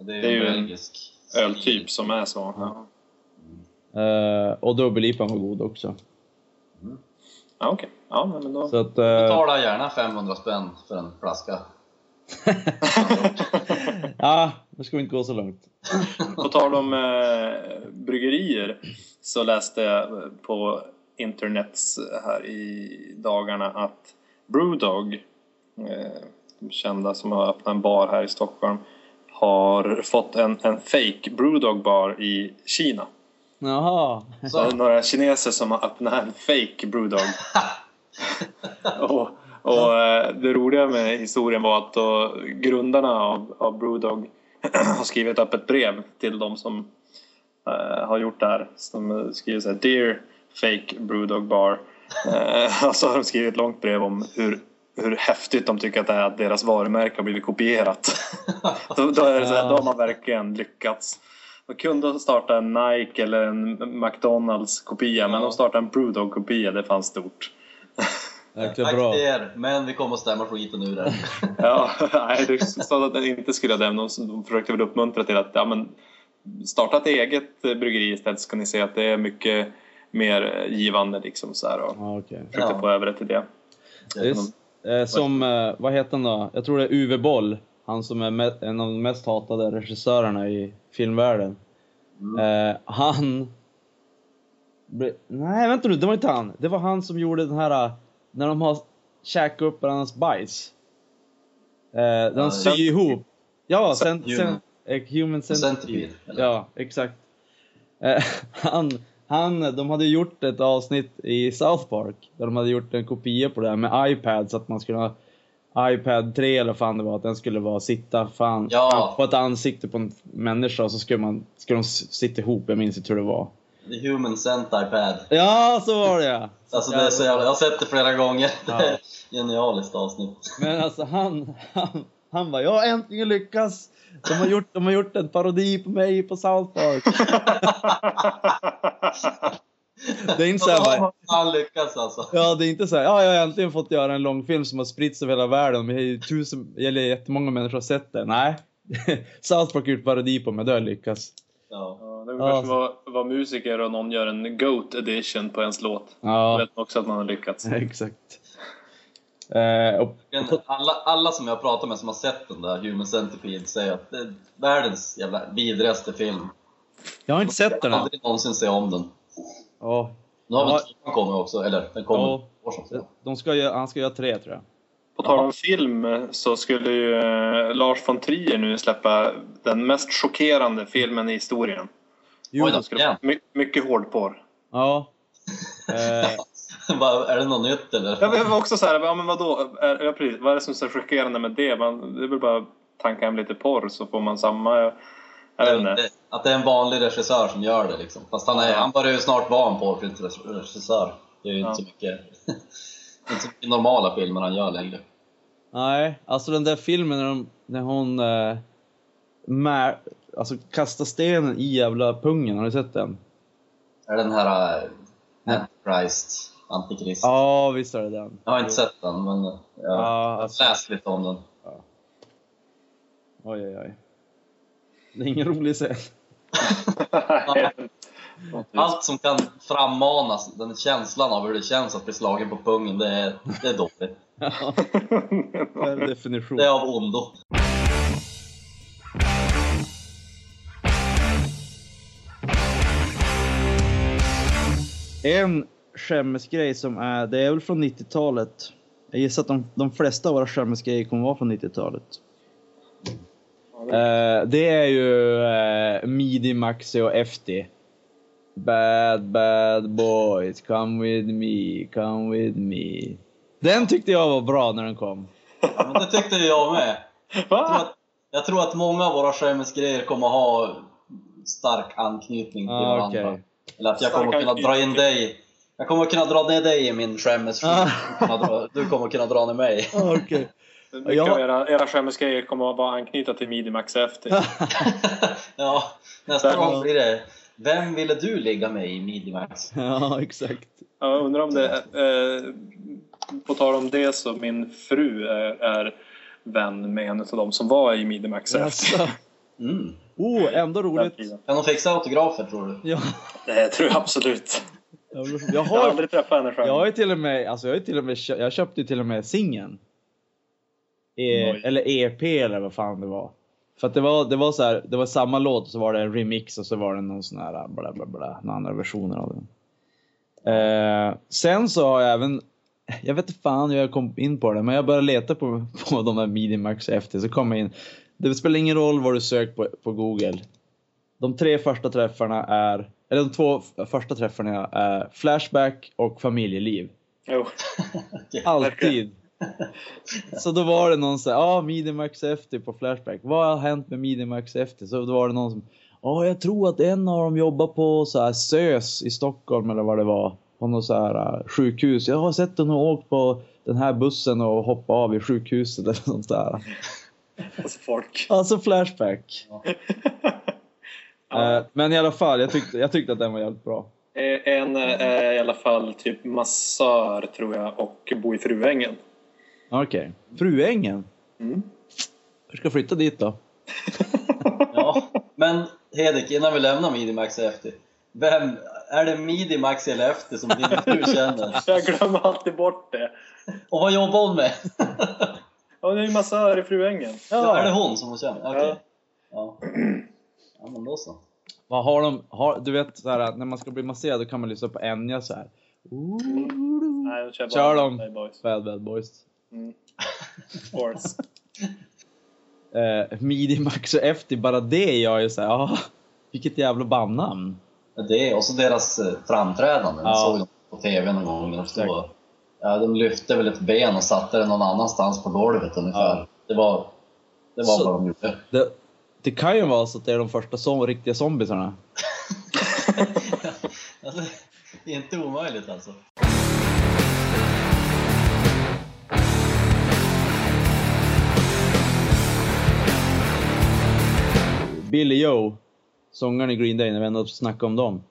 Det är Det är en ju en belgisk Öltyp som är så. Ja. Eh, och dubbel IPA var god också. Ja, Ja, okej. Ja, men då... Så att... eh, Betala gärna 500 spänn för en flaska. ja, nu ska vi inte gå så långt. På tal om eh, bryggerier så läste jag på internet här i dagarna att Brewdog, eh, kända som har öppnat en bar här i Stockholm, har fått en, en fake Brewdog bar i Kina. Jaha. Så det är några kineser som har öppnat en fake Brewdog. och och eh, det roliga med historien var att då, grundarna av, av Brewdog har skrivit upp ett brev till de som eh, har gjort det här. Som skriver så här Dear Fake Brewdog Bar. Eh, och så har de skrivit ett långt brev om hur, hur häftigt de tycker att det är att deras varumärke har blivit kopierat. då, då, är det så här, då har man verkligen lyckats. De kunde starta en Nike eller en McDonalds kopia men de startade en Brewdog kopia, det fanns stort. Jäkla Tack bra. till er, men vi kommer att stämma skiten ur det. Ja, nej, du sa att den inte skulle det. De, de försökte väl uppmuntra till att ja, men, starta ett eget bryggeri istället så kan ni se att det är mycket mer eh, givande liksom så här och Ja, okej. försökte Ja. få över det till det. Just, eh, som, eh, vad heter han då? Jag tror det är Uwe Boll. Han som är me- en av de mest hatade regissörerna i filmvärlden. Eh, han... Nej, vänta nu, det var inte han. Det var han som gjorde den här, när de har käkat upp varandras bajs. Eh, de Ja, syr ihop. Ja, sen, Human. sen, human centipede. Ja, exakt. Han, han, de hade gjort ett avsnitt i South Park där de hade gjort en kopia på det här med iPad så att man skulle ha iPad 3 eller fan det var, att den skulle vara sitta fan Ja. på ett ansikte på en människa och så skulle, man, skulle de sitta ihop, jag minns inte hur det var. The Human Scent iPad. Ja, så var det ja! Alltså det är så jävla, jag har sett det flera gånger. Ja. Det är ett genialiskt avsnitt. Men alltså han, han, han bara, jag har äntligen lyckats! De har, gjort, de har gjort en parodi på mig på South Park. Det är inte så här, bara, Han lyckas alltså. Ja, det är inte så här, ja, jag har äntligen fått göra en långfilm som har spritts över hela världen. Men det är ju tusen, eller jättemånga människor har sett det. Nej. South Park har gjort parodi på mig, det har jag lyckats. Ja. Ja, det är Ja. vara, vara musiker och någon gör en Goat edition på ens låt. Då Ja, vet man också att man har lyckats. exakt. Eh, och, Men alla, alla som jag pratar med som har sett den där Human Centipede säger att det är världens jävla vidrigaste film. jag har inte sett den Jag aldrig någonsin se om den. Ja, Nu har väl Ja. kommit också, eller den kommer Ja. år sedan. de ska göra, han ska göra tre tror jag. På tal om film så skulle ju eh, Lars von Trier nu släppa den mest chockerande filmen i historien. Jo, Oj då. Det skulle my, mycket hårdporr. ja. Eh, är det något nytt eller? Jag var också så här, ja men vadå, är, ja, precis, vad är det som är så chockerande med det? Man, det är väl bara att tanka hem lite porr så får man samma, jag vet inte. Det- Att det är en vanlig regissör som gör det liksom. Fast han, är, Ja. han börjar ju snart vara en porrfilmsregissör. Det är ju Ja. inte så mycket inte så mycket normala filmer han gör längre. nej, alltså den där filmen när, de, när hon eh, med, alltså kastar stenen i jävla pungen, har du sett den? Är den här äh, Antichrist, Antikrist? Ja, visst är det den. Jag har inte sett den men jag Ja, har alltså. läst lite om den. Oj, oj, oj. Det är ingen rolig scen. Allt som kan frammanas, den känslan av hur det känns att bli slagen på pungen, det är, det är dåligt. Ja, per definition. Det är av ondo. En skämmesgrej som är, det är väl från 90-talet. Jag gissar att de, de flesta av våra skämmesgrejer kommer vara från 90-talet. Eh, det är ju eh, Midi, Maxi och FD. Bad, bad boys, come with me, come with me. Den tyckte jag var bra när den kom. Ja, men det tyckte jag med. Jag tror att, jag tror att många av våra skämmesgrejer kommer ha stark anknytning till Ah, varandra. okej. Eller att jag Stark kommer kunna dra in dig. Jag kommer kunna dra ner dig i min skämmes. Ah. Du kommer kommer kunna dra ner mig. Okej. Mycket Ja. av era, era skämmesgrejer kommer att vara anknyta till Midimax efter. ja, nästa gång blir det Vem ville du ligga med i Midimax? ja, exakt. Jag undrar om det, eh, på tal om det så min fru är, är vän med en av dem som var i Midimax efter. Jaså. Mm. Oh, ändå roligt. Kan de fixa autografer tror du? Ja. Det tror jag absolut. Jag, jag, Jag har har, aldrig träffat henne själv. jag har ju till och med, alltså jag har till och med, jag köpte ju till och med singeln. E, Oj. eller EP eller vad fan det var. För att det var, det var så här, det var samma låt och så var det en remix och så var det någon sån här bla bla bla, några andra versioner av den. Eh, sen så har jag även, jag vet inte fan hur jag kom in på det, men jag började leta på, på de här Minimax efter så kom jag in. Det spelar ingen roll vad du söker på, på Google. De tre första träffarna är, eller de två första träffarna är Flashback och familjeliv. Jo. Alltid. Så då var det någon här, ja ah, Minimax efter på Flashback. Vad har hänt med Minimax efter? Så då var det någon som, ja jag tror att en av dem jobbar på så här SÖS i Stockholm eller vad det var. På något så här uh, sjukhus. Jag har sett henne åkt på den här bussen och hoppa av i sjukhuset eller något där. Alltså folk. Alltså Flashback. Ja. Eh, men i alla fall, jag tyckte, jag tyckte att den var jävligt bra. Eh, En är i alla fall typ massör tror jag och bo i Fruängen. Okej. Fruängen. Mm. Hur ska jag flytta dit då? Ja, men Hedek, innan vi lämnar Midimax efter. Vem, är det Midimax eller efter som din fru känner? Jag glömmer alltid bort det. Och vad jobbar hon med? Ja, det är ju massör i Fruängen. Ja. Är det hon som hon känner? Okej. Ja. Ja. Ja, men då så. Vad har de, har, du vet så här, när man ska bli masserad då kan man lyssna på Enya så här. Nej, jag kör Kör dem. Bad Boys. Bad Bad Boys. Mm. Force. Eh, Midi Max och Efter, bara det gör ju såhär, ah, vilket jävla bandnamn. Det och så deras eh, framträdanden. Ja. Jag såg dem på TV någon gång. De, och- ja, de lyfte väl ett ben och satte det någon annanstans på golvet ungefär. Ja. Det var, det var Så- vad de gjorde. Det, det kan ju vara så att det är de första som, riktiga zombisarna. Alltså, det är inte omöjligt alltså. Billy Joe, sångaren i Green Day, när vi ändå snackade om dem.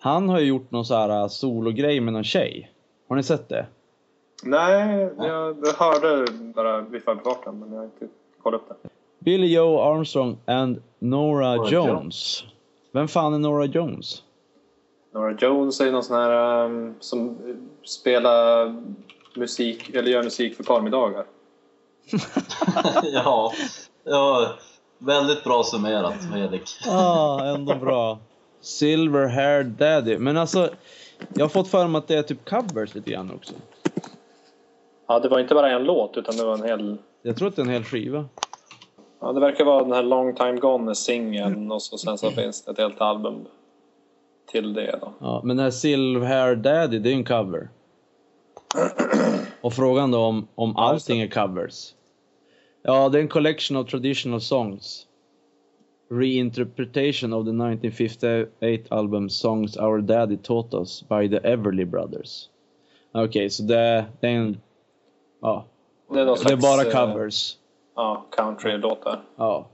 Han har ju gjort någon så här uh, sologrej med någon tjej. Har ni sett det? Nej, jag, jag hörde bara vid förbifarten men jag har inte kollat upp det. Billy Joe Armstrong and Nora Nora Jones. Vem fan är Nora Jones? Nora Jones är ju någon sån här um, som spelar musik, eller gör musik för parmiddagar. ja, ja, väldigt bra summerat Hedek. Ja, ah, ändå bra. Silver Hair Daddy. Men alltså, jag har fått för mig att det är typ covers lite grann också. Ja, det var inte bara en låt utan det var en hel... Jag tror att det är en hel skiva. Ja, det verkar vara den här Long Time Gone singeln och så, sen så finns det ett helt album till det då. Ja, men den här Silver Daddy, det är ju en cover. Och frågan då om, om Ja, allting är covers. Ja, det är en collection of traditional songs. Reinterpretation of the 1958 album Songs Our Daddy Taught Us by the Everly Brothers. Okej, så det, det är en... Ja, Det är, det är bara eh, covers. Ja, country-låtar. Ja.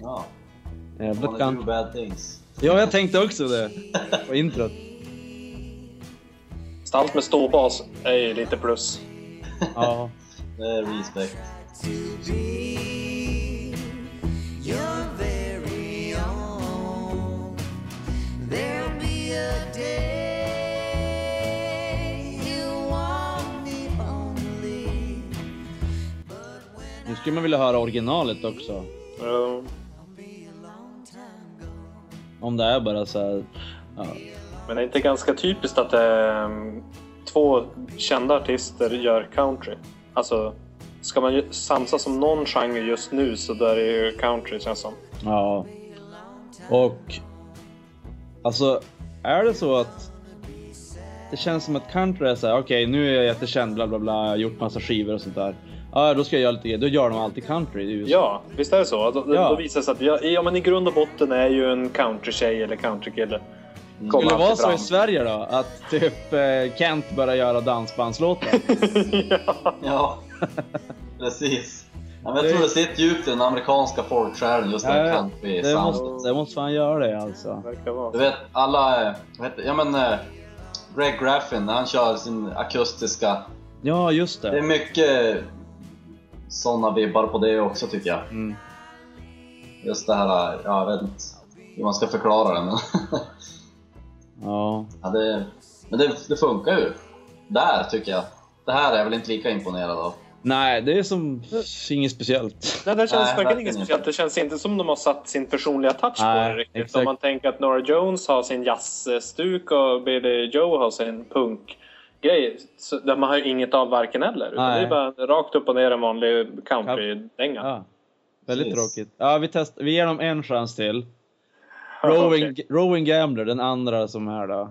Ja, wanna do kan... bad things. Ja, jag tänkte också det. På introt. Allt med ståbas är ju lite plus. Ja. Det är respect. Skulle man vilja höra originalet också. Ja. Om det är bara så här... Ja. Men det är inte ganska typiskt att eh, två kända artister gör country? Alltså, ska man ju samsas om någon genre just nu så där är ju country känns som. Ja. Och... Alltså, är det så att... Det känns som att country är såhär, okej nu är jag jättekänd, bla bla bla, jag har gjort massa skivor och sånt där. Ja, då ska jag göra lite grejer. Då gör de alltid country i USA. Ja, visst är det så? Då, Ja. då visar det sig att ja, ja, men i grund och botten är ju en countrytjej eller countrykille. Skulle Kommer det vara så i Sverige då? Att typ eh, Kent börjar göra dansbandslåtar? ja. Ja, precis. Ja, men jag Det- tror det sitter djupt i den amerikanska folksjälen just det här Ja, country det, måste, det måste fan göra det alltså. Verkar vara. Du vet, alla... eh, heter, ja men... eh, Greg Graffin, när han kör sin akustiska... Ja, just Det är det. mycket såna vibbar på det också tycker jag. Mm. Just det här, ja, jag vet inte hur man ska förklara det men... Ja. ja, det, men det, det funkar ju. Där tycker jag. Det här är jag väl inte lika imponerad av. Nej, det är som inget speciellt. Nej, det känns Nej, verkligen inget speciellt. Det känns inte som de har satt sin personliga touch på Nej, det riktigt. exakt. Om man tänker att Nora Jones har sin jazzstuk och Billy Joe har sin punkgrej. Så där man har ju inget av varken eller. Utan Nej. det är bara rakt upp och ner en vanlig countrydänga. Ja. Väldigt Precis. tråkigt. Ja, vi, test, vi ger dem en chans till. Rowing, okej. Rowing Gambler, den andra som är då.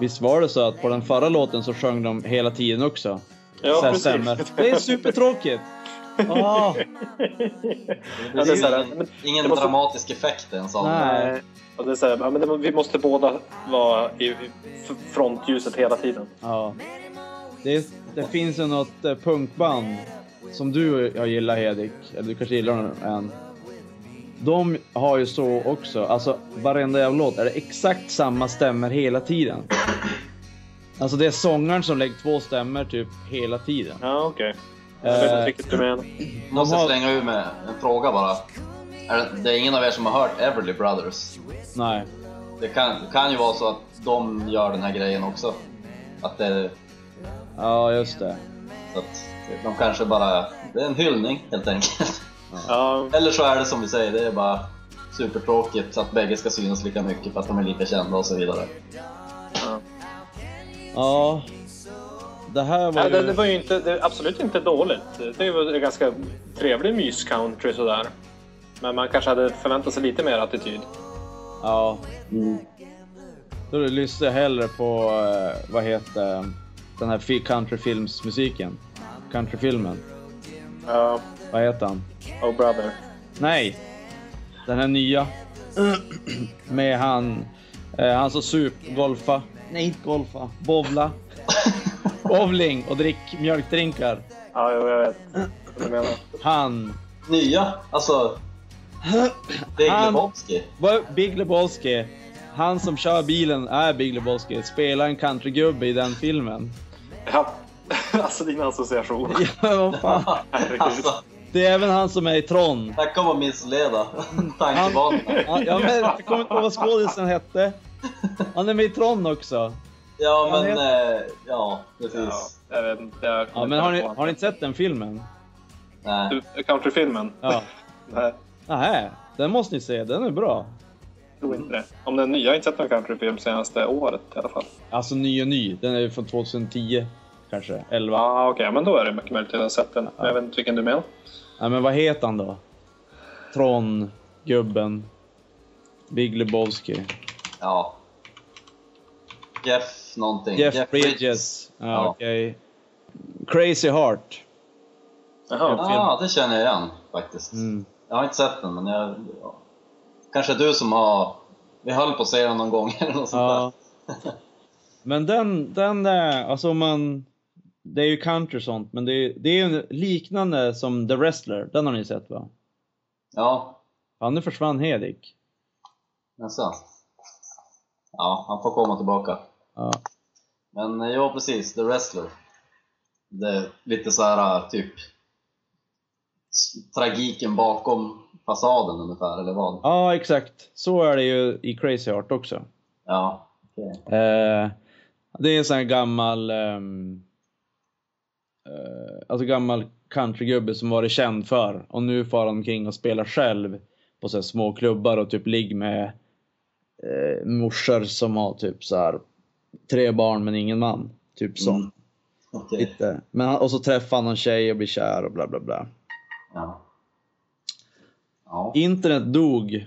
Visst var det så att på den förra låten så sjöng de hela tiden också? Ja, Så här precis. stämmer. Det är supertråkigt! Ah, Ja, Det är är så här, ju ingen, ingen det måste- dramatisk effekt en sån. Nej. Och det är så här, ja, men det, vi måste båda vara i, i frontljuset hela tiden. ja. Det, det finns ju något eh, punkband som du jag gillar Hedik, eller du kanske gillar dem än. De har ju så också, alltså varenda jävla låt är det exakt samma stämmer hela tiden. Alltså det är sångaren som lägger två stämmer typ hela tiden. Ja, okej. Jag vet inte Eh, riktigt hur du menar. Måste har- slänga ur med en fråga bara. Är det, det är ingen av er som har hört Everly Brothers? nej. Det kan, det kan ju vara så att de gör den här grejen också. Att det, Ja, just det. så att de kanske bara... Det är en hyllning helt enkelt. Ja, Eller så är det som vi säger, det är bara supertråkigt att bägge ska synas lika mycket för att de är lika kända och så vidare. ja. Ja. Det här var ju... det, det var ju inte, det absolut inte dåligt. Det var en ganska trevlig mys-country sådär. Men man kanske hade förväntat sig lite mer attityd. Ja. Då lyssnar jag hellre på, eh, vad heter den här fi- countryfilmsmusiken? Countryfilmen. Ja, Vad heter han? Oh brother. Nej! Den här nya. Med han, eh, han som sup, golfa. Nej, inte golfa. Bowla. Bowling och drick mjölkdrinkar. Ja, jag vet vad du menar. Han. Nya, alltså... Big Han- Lebowski. Big Lebowski. Han som kör bilen är Big Lebowski. Spelar en countrygubbe i den filmen. Ja, alltså din association. Ja, vad fan. Herregud. Alltså, Det är även han som är i Tron. här kommer missleda tankebanorna. Ja, ja, men jag kommer inte ihåg vad skådisen hette. Han är med i Tron också. Ja, men... heter- eh, Ja, Ja, precis. jag vet inte. Jag Ja, men har ni, har ni inte sett den filmen? Nej. Du, Countryfilmen? Ja. Nej, Nej, den måste ni se. Den är bra. jag tror inte det. Om den nya, jag har inte sett någon countryfilm senaste året i alla fall. Alltså ny och ny. Den är ju från 2010 kanske. 11. Ja, ah, okej, men då är det mycket möjligt att jag har sett den. Men Jag vet inte vilken du menar. Ja, men vad heter han då? Tron, gubben. Big Lebowski. Ja. Jeff någonting. Jeff, Bridges. Ja, Ja. okej. Crazy Heart. Jaha. Ja, det känner jag igen faktiskt. Mm. Jag har inte sett den, men jag... Ja. Kanske du som har... Vi höll på att se den någon gång eller något sånt Ja. där. Men den, den är, alltså om man... Det är ju country och sånt, men det är, det är ju liknande som The Wrestler. Den har ni sett va? Ja, Ja, nu försvann Hedik. nästan. Ja, han får komma tillbaka. Ja. Men eh, ja, precis. The Wrestler. Det är lite så här typ s- tragiken bakom fasaden ungefär, eller vad? ja, exakt. Så är det ju i Crazy Heart också. Ja, okej. Eh, det är en sån här gammal... eh, alltså gammal countrygubbe som varit känd för och nu far han omkring och spelar själv på så små klubbar och typ ligger med eh, morsor som har typ så här tre barn men ingen man. Typ så. Mm. Okej. Lite. Men han, och så träffar han någon tjej och blir kär och bla bla bla. Ja. Ja. Internet dog.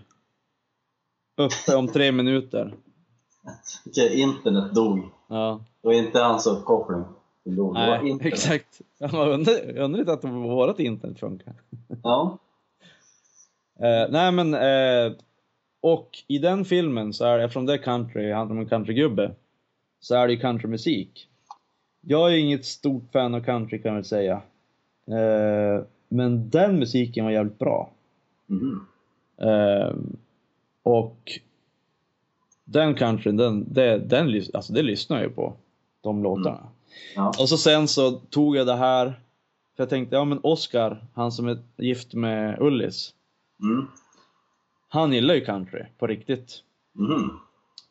Uppe om tre minuter. Okej, internet dog. Ja. Det var inte hans uppkoppling Nej, exakt. Jag undrar, jag undrar inte att vårt internet funkar. Ja. Eh, nej men, eh, och i den filmen så är det, eftersom det är country, handlar om en countrygubbe, så är det ju countrymusik. Jag är inget stort fan av country kan jag väl säga. Eh, men den musiken var jävligt bra. Eh, Och den countryn, den, det, den, alltså det lyssnar jag ju på. De låtarna. Ja. Och så sen så tog jag det här. För jag tänkte, ja men Oscar, han som är gift med Ullis. Mm. Han gillar ju country på riktigt. Mhm.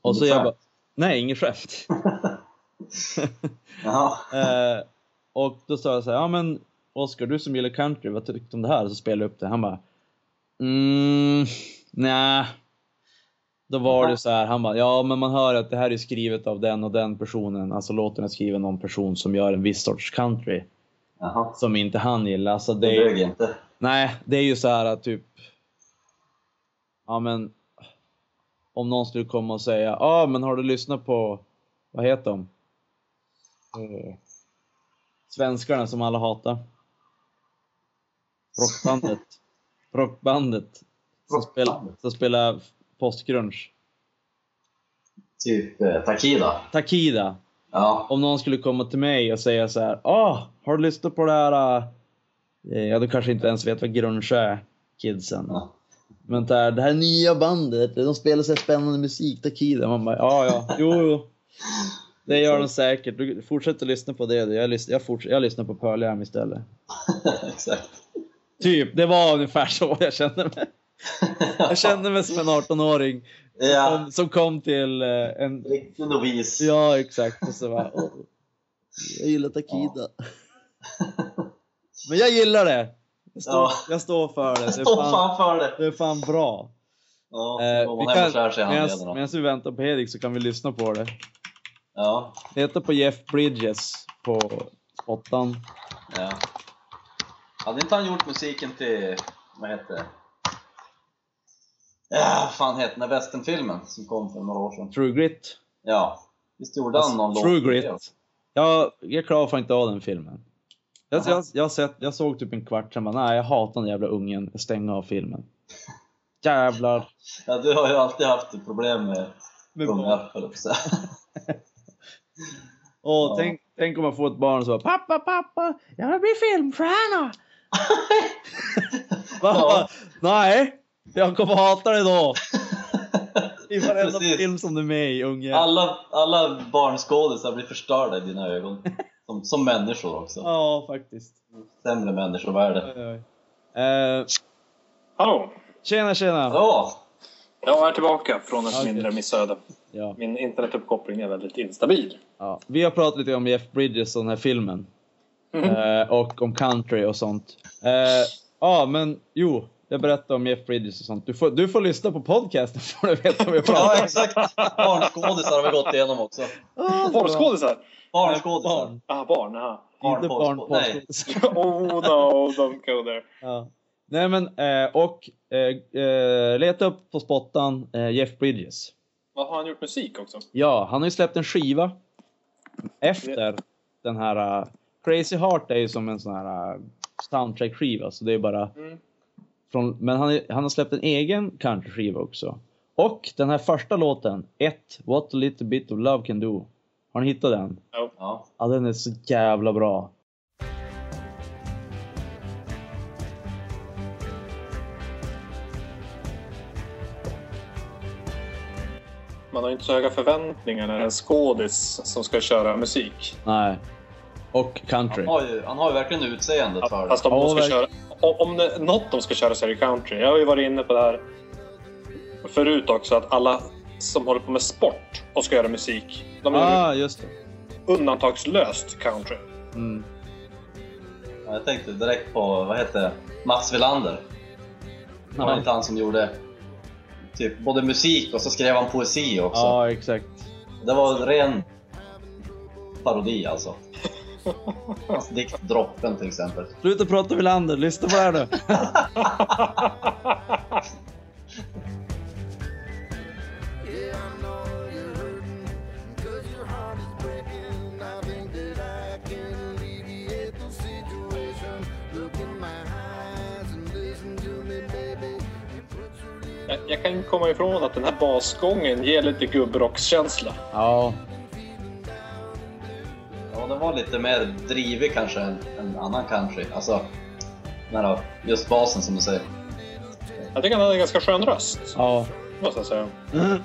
Och så jag bara, nej inget skämt. Eh, och då sa jag så här, ja men Oscar du som gillar country, vad tyckte du om det här? Så spelade jag upp det. Han bara, mm, nej. Då var det så här, han bara, ja men man hör att det här är skrivet av den och den personen. Alltså låten är skriven av en person som gör en viss sorts country. Jaha. Som inte han gillar. Så Det det inte. nej, det är ju så här att typ, ja men, om någon skulle komma och säga, ja ah, men har du lyssnat på, vad heter de? Eh, svenskarna som alla hatar. Rockbandet. Rockbandet. Som spelar, som spelar postgrunge. Typ eh, Takida. Takida. Ja. Om någon skulle komma till mig och säga så här, ah, har du lyssnat på det här? Eh, ja, du kanske inte ens vet vad grunge är, kidsen. Ja. Men det här, det här nya bandet, de spelar så spännande musik, Takida. Man bara, ja, ja, jo, jo. Det gör de säkert. Du fortsätter lyssna på det. Jag, lys- jag, jag lyssnar på Pearl Jam istället. Exakt. Typ, det var ungefär så jag kände mig. Jag kände mig som en 18-åring Ja. som, som kom till eh, en... Riktig novis. Ja, exakt. Och så bara, "Åh, jag gillar Takida. Men jag gillar det. Jag står, Ja. jag står för det. Det Stå är fan, för det! det är fan bra. Ja, Eh, vi kan, medan, medan vi väntar på Hedik så kan vi lyssna på det. Ja. Det heter på Jeff Bridges på åttan. ja. Hade inte han gjort musiken till, vad heter det? Ja, fan heter den där westernfilmen som kom för några år sedan? True Grit. Ja. Visst gjorde han någon True låt? Grit. till det? Jag, jag klarar fan inte av den filmen. Jag, jag, jag, sett, jag såg typ en kvart sen bara, nej jag hatar den jävla ungen. Jag stänger av filmen. Jävlar. Ja, du har ju alltid haft problem med Med ungar. Och Ja. tänk, tänk om man får ett barn som bara Pappa, pappa, jag vill bli filmstjärna! Ja. Nej, jag kommer hata dig då! I varenda Precis. film som du är med i, unge. Alla, alla barnskådisar blir förstörda i dina ögon. Som, som människor också. Ja, faktiskt. Sämre människovärde. Oj, oj. Eh, Hallå! tjena, tjena! Ja! Jag är tillbaka från ett Okej. mindre missöde. Ja, Min internetuppkoppling är väldigt instabil. ja. Vi har pratat lite om Jeff Bridges och den här filmen. Mhm. Eh, och om country och sånt. Eh, Ja, men jo. Jag berättade om Jeff Bridges och sånt. Du får, du får lyssna på podcasten för du vet vad vi pratar Ja, om. exakt! Barnskådisar har vi gått igenom också. Ah, så bra. Porrskådisar? Barnskådisar. Barn. Ah, barn, aha. Inte barn Barnporrskådis- Nej. porrskådisar. Oh no, don't go there. Ja. Nej men, eh, och eh, eh, leta upp på spottan eh, Jeff Bridges. Vad har han gjort musik också? Ja, han har ju släppt en skiva efter den här uh, Crazy Heart är ju som en sån här uh, soundtrack-skiva, så det är bara Mm. Från, men han, han har släppt en egen country-skiva också. Och den här första låten, ett What a little bit of love can do. Har ni hittat den? Ja. Ja, den är så jävla bra. Man har ju inte så höga förväntningar när en skådis som ska köra musik. Nej. Och country. Han, har ju, han har ju verkligen utseendet för det. Fast om, Ja, de ska verkligen. köra, om det något de ska köra så är det country. Jag har ju varit inne på det här förut också, att alla som håller på med sport och ska göra musik, de gör Ah, just det. undantagslöst country. Mm. Ja, Jag tänkte direkt på, vad heter det? Mats Wilander. Det var Ja. inte han som gjorde typ både musik och så skrev han poesi också. ja, exakt. Det var en ren parodi alltså. Hans dikt Droppen till exempel. Sluta prata Wilander, lyssna på det här nu. Jag kan komma ifrån att den här basgången ger lite gubbrockskänsla. Ja, Ja, den var lite mer drivig kanske än en annan country. Alltså, här, just basen som du säger. Jag tycker han hade en ganska skön röst. ja. måste jag säga.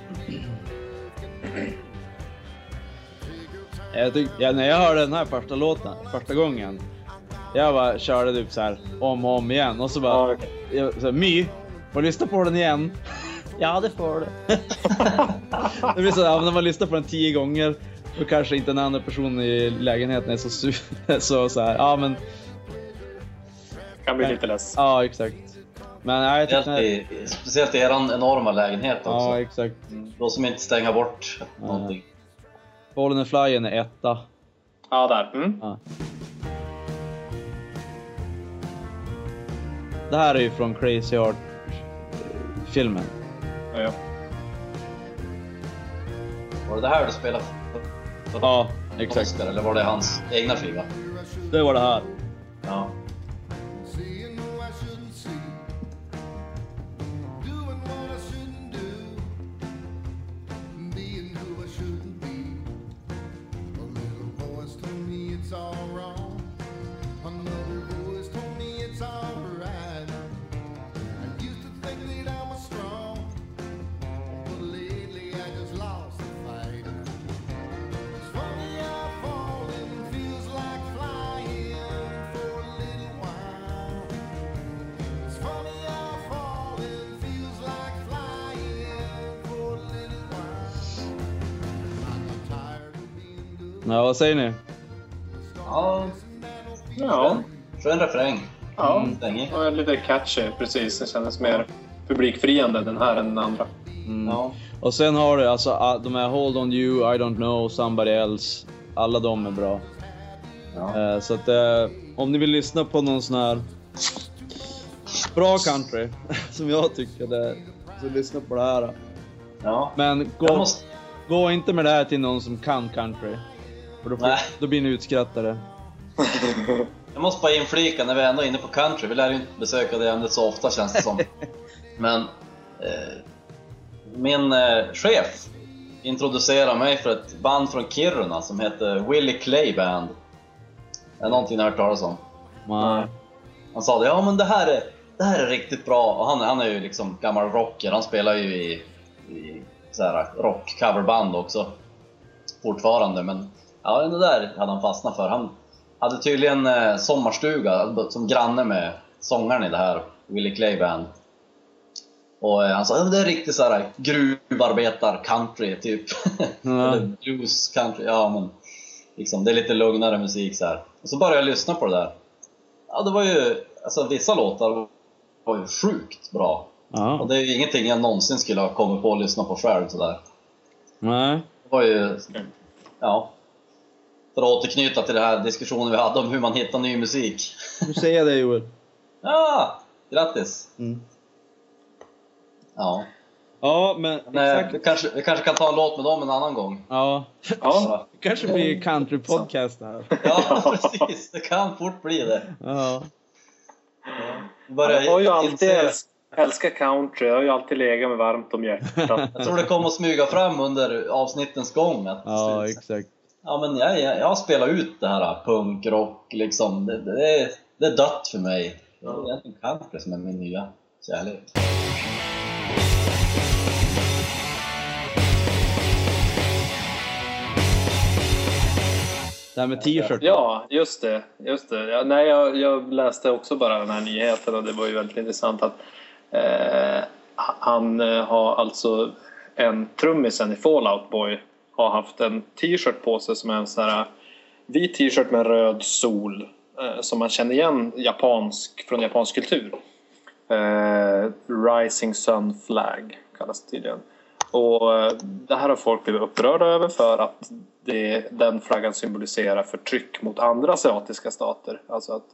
Jag tyck, ja, när jag hörde den här första låten, första gången. Jag bara körde typ så här om och om igen och så bara... Ja, okej. jag, så här, My, får lyssna på den igen? ja, det får du. det blir så här, när man lyssnar på den tio gånger, då kanske inte den andra personen i lägenheten är så su- så, så här, ja men, Kan bli lite less. ja exakt. Men nej, jag Speciellt här, i, speciellt i eran enorma lägenhet också. Ja, exakt. Då som inte stänga bort någonting. Bollen och flyen är etta. Ja, där. Mm. Ja. Det här är ju från Crazy Heart-filmen. Ja, ja. Var det det här du spelade Ja, exakt. Eller var det hans egna skiva? Det var det här. Vad säger ni? ja, ja. skön refräng. ja. Mm. Och lite catchy, precis. Det kändes mer publikfriande den här än den andra. Mm. Ja. Och sen har du alltså ah, de här Hold On You, I Don't Know, Somebody Else. Alla de är bra. Ja. Eh, Så att eh, om ni vill lyssna på någon sån här bra country, som jag tycker det så lyssna på det här. ja. Men gå, måste... gå inte med det här till någon som kan country. För då, får, Nej. då blir ni utskrattade. Jag måste bara inflika när vi ändå är inne på country. Vi lär ju inte besöka det ämnet så ofta känns det som. Men eh, min eh, chef introducerade mig för ett band från Kiruna som heter Willie Clay Band. Är det någonting ni har hört talas om? Nej. Han sa det, ja men det här är, det här är riktigt bra. Och han, han är ju liksom gammal rocker, han spelar ju i, i så här rock-coverband också. Fortfarande, men ja, det där hade han fastnat för. Han hade tydligen eh, sommarstuga som granne med sångaren i det här, Willie Clay Band. Och eh, han sa, men det är riktigt så här gruvarbetar-country typ. Ja. Eller blues country, ja men liksom, det är lite lugnare musik så här. Och så började jag lyssna på det där. Ja, det var ju, alltså vissa låtar var ju sjukt bra. Och Ja. det är ju ingenting jag någonsin skulle ha kommit på att lyssna på själv sådär. Nej. Det var ju, ja. För att återknyta till den här diskussionen vi hade om hur man hittar ny musik. Nu säger jag det Joel. Ja, grattis! Mm. Ja, Ja, men men eh, vi exakt. kanske, vi kanske kan ta en låt med dem en annan gång. Ja. Ja. Det kanske blir country podcast det här. Ja, precis. Det kan fort bli det. Ja. Vi börjar Jag har ju alltid älsk, älskat country. Jag har ju alltid legat med varmt om hjärtat. Jag tror det kommer att smyga fram under avsnittens gång. Ja, exakt. Ja, men jag, jag, jag har spelat ut det här punkrock liksom. Det, det, är, det är dött för mig. Det är egentligen country som är min nya kärlek. Det här med t-shirt. Ja, just det. Just det. Ja, nej, jag, jag läste också bara den här nyheten och det var ju väldigt intressant att eh, han har alltså en trummisen i Fallout Boy har haft en t-shirt på sig som är en sån här äh, vit t-shirt med röd sol eh, som man känner igen japansk, från japansk kultur. Eh, Rising Sun Flag kallas det tydligen. Och eh, det här har folk blivit upprörda över för att det, den flaggan symboliserar förtryck mot andra asiatiska stater. Alltså att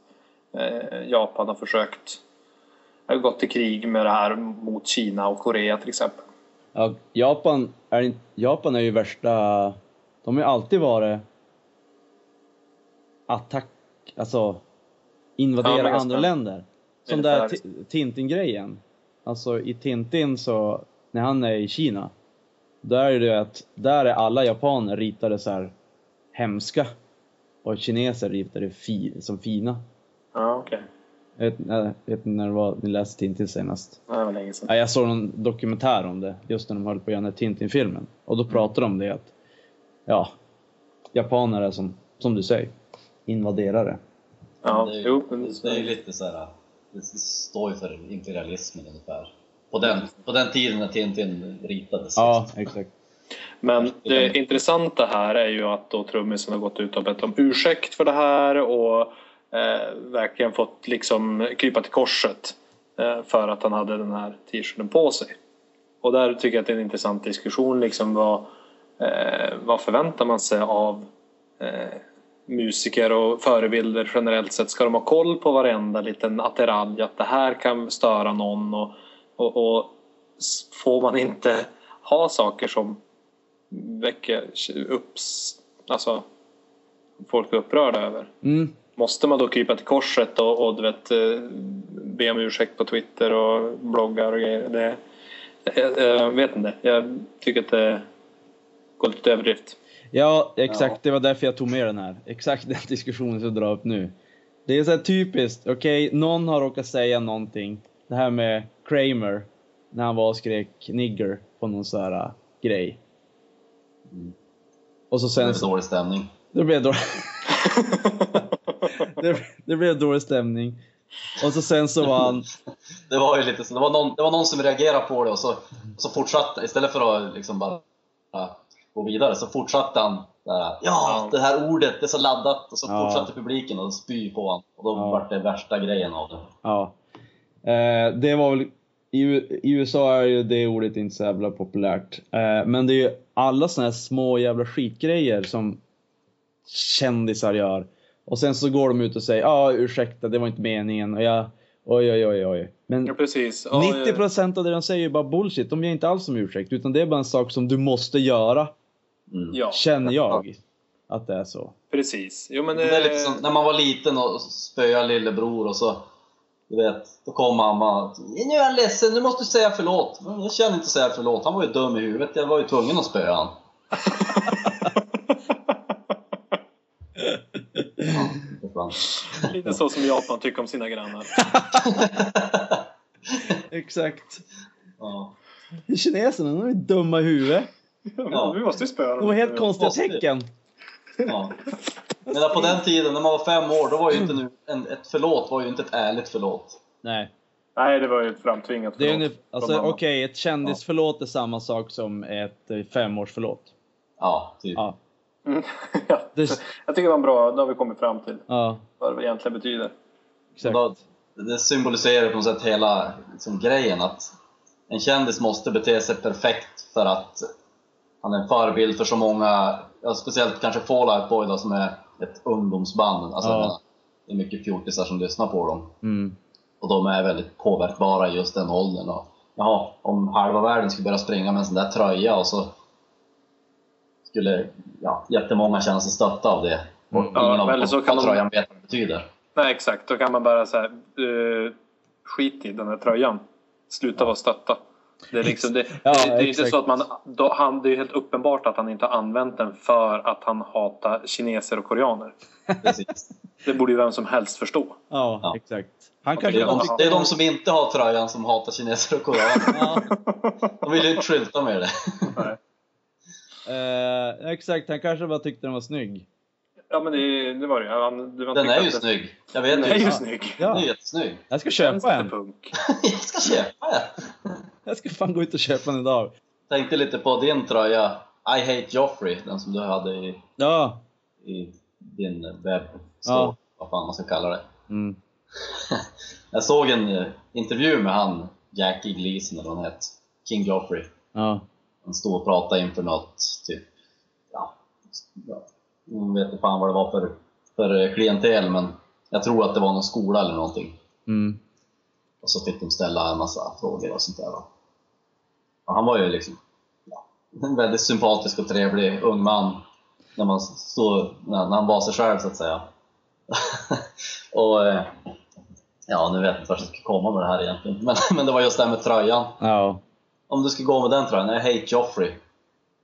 eh, Japan har försökt har gått till krig med det här mot Kina och Korea till exempel. Ja, Japan, är, Japan är ju värsta... De har ju alltid varit attack, alltså Ja, invadera ganska- andra länder. Som där Tintin-grejen. Alltså i Tintin så, när han är i Kina, där är det att, där är alla japaner ritade så här hemska. Och kineser ritade fi, som fina. Ja, okej. Jag vet, jag vet inte när det var ni läste Tintin senast. Det var länge sedan. Ja, jag såg någon dokumentär om det, just när de höll på att göra den här Tintin-filmen. Och då pratade de om det att, ja, japaner är som, som du säger, invaderare. Ja, det, är, jo, men det, är ju lite så här, det står ju för imperialismen ungefär. På den, på den tiden när Tintin ritades. Ja, exakt. Men det intressanta här är ju att då trummisen har gått ut och bett om ursäkt för det här och Eh, verkligen fått liksom krypa till korset eh, för att han hade den här t-shirten på sig. Och där tycker jag att det är en intressant diskussion liksom vad, eh, vad förväntar man sig av eh, musiker och förebilder generellt sett? Ska de ha koll på varenda liten attiralj att det här kan störa någon och, och, och får man inte ha saker som väcker upp, alltså folk är upprörda över? Mm. Måste man då krypa till korset och, och du vet, eh, be om ursäkt på Twitter och bloggar och grejer? Det, jag, jag vet inte. Jag tycker att det går lite överdrift. Ja, exakt. Ja. Det var därför jag tog med den här. Exakt den diskussionen som jag drar upp nu. Det är så här typiskt. Okej, någon har råkat säga någonting. Det här med Kramer. När han var och skrek nigger på någon sån här äh, grej. Mm. Och så Det sen är så... dålig stämning. Det blev, dålig... det, det blev dålig stämning. Och så sen så var han... Det var ju lite så, det var någon, det var någon som reagerade på det och så, så fortsatte, istället för att liksom bara gå vidare så fortsatte han ja, det här ordet, det är så laddat och så Ja. fortsatte publiken att spy på honom och då Ja. vart det värsta grejen av det. Ja. Eh, det var väl... I, I USA är ju det ordet inte så jävla populärt. Eh, men det är ju alla såna här små jävla skitgrejer som kändisar gör. Och sen så går de ut och säger ja ah, ursäkta det var inte meningen och jag oj oj oj oj. Men Ja, precis. Ja, 90% av det de säger är bara bullshit. De ger inte alls om ursäkt utan det är bara en sak som du måste göra. Mm. Ja, Känner jag att det är så. precis. Jo, men Det är lite som när man var liten och spöade lillebror och så du vet, då kom mamma Nu är han ledsen, nu måste du säga förlåt. Men Jag känner inte säga förlåt, han var ju dum i huvudet. Jag var ju tvungen att spöa han. det fann. Lite så som Japan tycker om sina grannar. Exakt. ja. Kineserna, de är dumma i huvudet. Ja, vi måste ju spöa De har helt konstiga måste. tecken. Ja. Men på den tiden, när man var fem år, då var ju inte nu, en, ett förlåt var ju inte ett ärligt förlåt. Nej. Nej, det var ju ett framtvingat Det är förlåt alltså, okej, mamma. ett kändisförlåt är samma sak som ett femårsförlåt. Ja, typ. Ja. Mm. ja. Det, Jag tycker det var en bra, då har vi kommit fram till ja, vad det egentligen betyder. exakt. Då, det symboliserar på något sätt hela liksom, grejen att en kändis måste bete sig perfekt för att han är en förebild för så många, ja, speciellt kanske Fall Out Boy då, som är ett ungdomsband. Alltså, Ja. det är mycket fjortisar som lyssnar på dem. Mm. Och de är väldigt påverkbara i just den åldern. Och, jaha, om halva världen skulle börja springa med en sån där tröja och så skulle ja, jättemånga känna sig stötta av det. Och Mm. ingen Ja, av så kan tröjan vet vad det betyder. Nej, exakt. Då kan man bara säga uh, skit i den här tröjan. Sluta vara stötta. Det är, liksom, det, Ja, det, det är inte så att man, då, han, det är helt uppenbart att han inte har använt den för att han hatar kineser och koreaner. Precis. Det borde ju vem som helst förstå. Ja, Ja. exakt. Han Det kanske är, bara de, det är de som inte har tröjan som hatar kineser och koreaner. Ja, De vill ju inte skylta med det. Eh, exakt, han kanske bara tyckte den var snygg. Ja, men det, det var det. Han, det var Den är ju snygg. Jag vet Den är ju snygg. Den är Ja, jättesnygg. jag ska köpa en. punk. Jag ska köpa en. Jag ska fan gå ut och köpa en idag. Tänkte lite på din tröja, I hate Joffrey, den som du hade i, Ja. i din webb Ja. vad fan man ska kalla det. Mm. Jag såg en eh, intervju med han, Jackie Gleason eller vad han hette, King Joffrey. Ja. Han stod och pratade inför något, typ, ja, ja jag vet inte fan vad det var för, för klientel, men jag tror att det var någon skola eller någonting. Mm. Och så fick de ställa en massa frågor och sånt där. Och han var ju liksom ja, en väldigt sympatisk och trevlig ung man när, man stod, när, när han var sig själv så att säga. och eh, ja, nu vet jag inte vart jag ska komma med det här egentligen. Men, men det var just det här med tröjan. Ja. Om du ska gå med den tröjan, I hate Joffrey.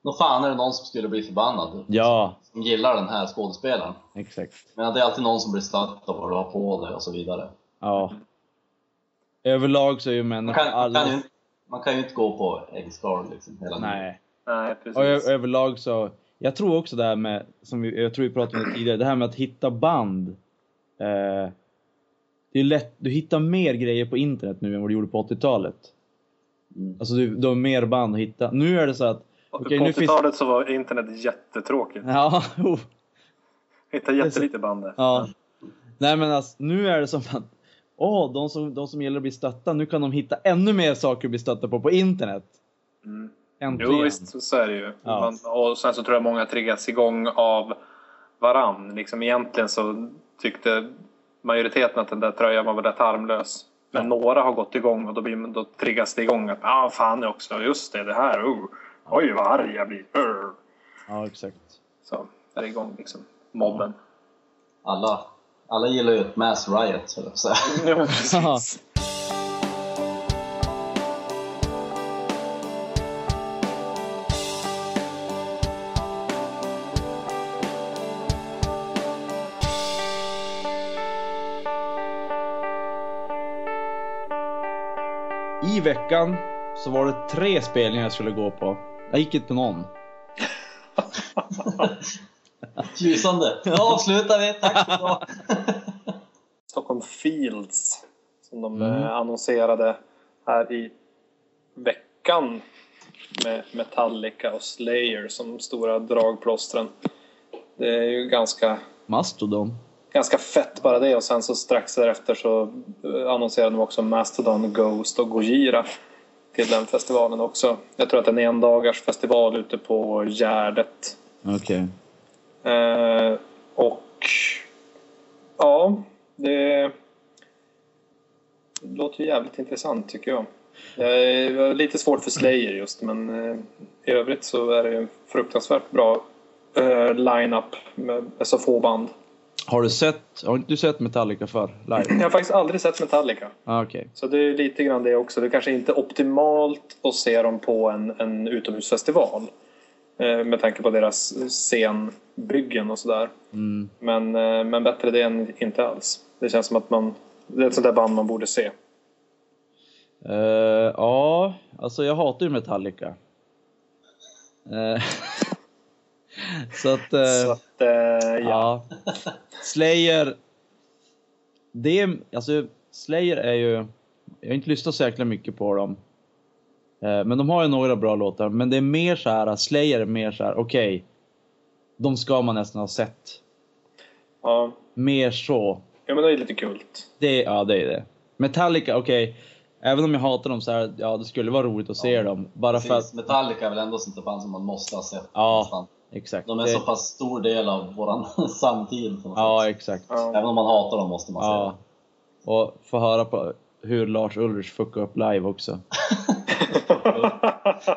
Nå fan är det någon som skulle bli förbannad. Ja, Som gillar den här skådespelaren. exakt. Men det är alltid någon som blir stött av vad du har på dig och så vidare. Ja. Överlag så är ju Man människor kan, man, kan ju, alla... inte- man kan ju inte gå på äggskal liksom hela tiden. Nej. Nej, Och överlag så, jag tror också det här med, som vi, jag tror vi pratade om det tidigare, det här med att hitta band. Eh, det är lätt, du hittar mer grejer på internet nu än vad du gjorde på 80-talet. Mm. Alltså du, du har mer band att hitta. Nu är det så att, okej på nu finns... 80-talet så var internet jättetråkigt. Ja, oh, Hittade jättelite band där. ja. Nej men alltså, nu är det som att, åh, de som, de som gillar att bli stötta, nu kan de hitta ännu mer saker att bli stötta på på internet. Mm. Äntligen. Jo visst, så är det ju. Ja. Man, och sen så tror jag många triggas igång av varann. Liksom egentligen så tyckte majoriteten att den där tröjan var rätt harmlös. Men några har gått igång och då, blir, då triggas det igång att ja ah, fan också, just det, det här, oh. oj vad arg jag blir. Urr. Ja, exakt. Så är det igång liksom, mobben. Alla, alla gillar ju ett mass riot, på att säga. Ja, precis. I veckan så var det tre spelningar jag skulle gå på. Jag gick inte på någon. Lysande! Då avslutar vi, tack så bra! Stockholm Fields som de Mm. eh, annonserade här i veckan med Metallica och Slayer som stora dragplåstren. Det är ju ganska, Mastodon. Ganska fett bara det och sen så strax därefter så eh, annonserade de också Mastodon, Ghost och Gojira till den festivalen också. Jag tror att det är en endagars festival ute på Gärdet. Okej. Eh, och ja, det låter ju jävligt intressant tycker jag. Jag har lite svårt för Slayer just men eh, i övrigt så är det en fruktansvärt bra eh, line-up med så få band. Har du sett, har inte du sett Metallica för live? Jag har faktiskt aldrig sett Metallica. Ah, Okej. Så det är lite grann det också. Det kanske inte är optimalt att se dem på en, en utomhusfestival. Eh, med tanke på deras scenbyggen och sådär. Mm. Men, eh, men bättre det än inte alls. Det känns som att man, det är ett sånt där band man borde se. Eh, ja, alltså jag hatar ju Metallica. så att... eh, Så att, eh, ja. ja. Slayer. Det är, alltså Slayer är ju... Jag har inte lyssnat så jäkla mycket på dem. Eh, men de har ju några bra låtar. Men det är mer så här, Slayer är mer så här, okej. de ska man nästan ha sett. Ja. Mer så. ja, men det är lite kult. Det, ja, det är det. Metallica, okej. Även om jag hatar dem så här, ja det skulle vara roligt att se Ja. dem. Bara för Precis, att, Metallica är väl ändå sånt band som man måste ha sett Ja. nästan. Exakt. De är Det- så pass stor del av våran samtid Ja, sätt. exakt. Även om man hatar dem måste man Ja. se Och få höra på hur Lars Ulrich fuckar upp live också.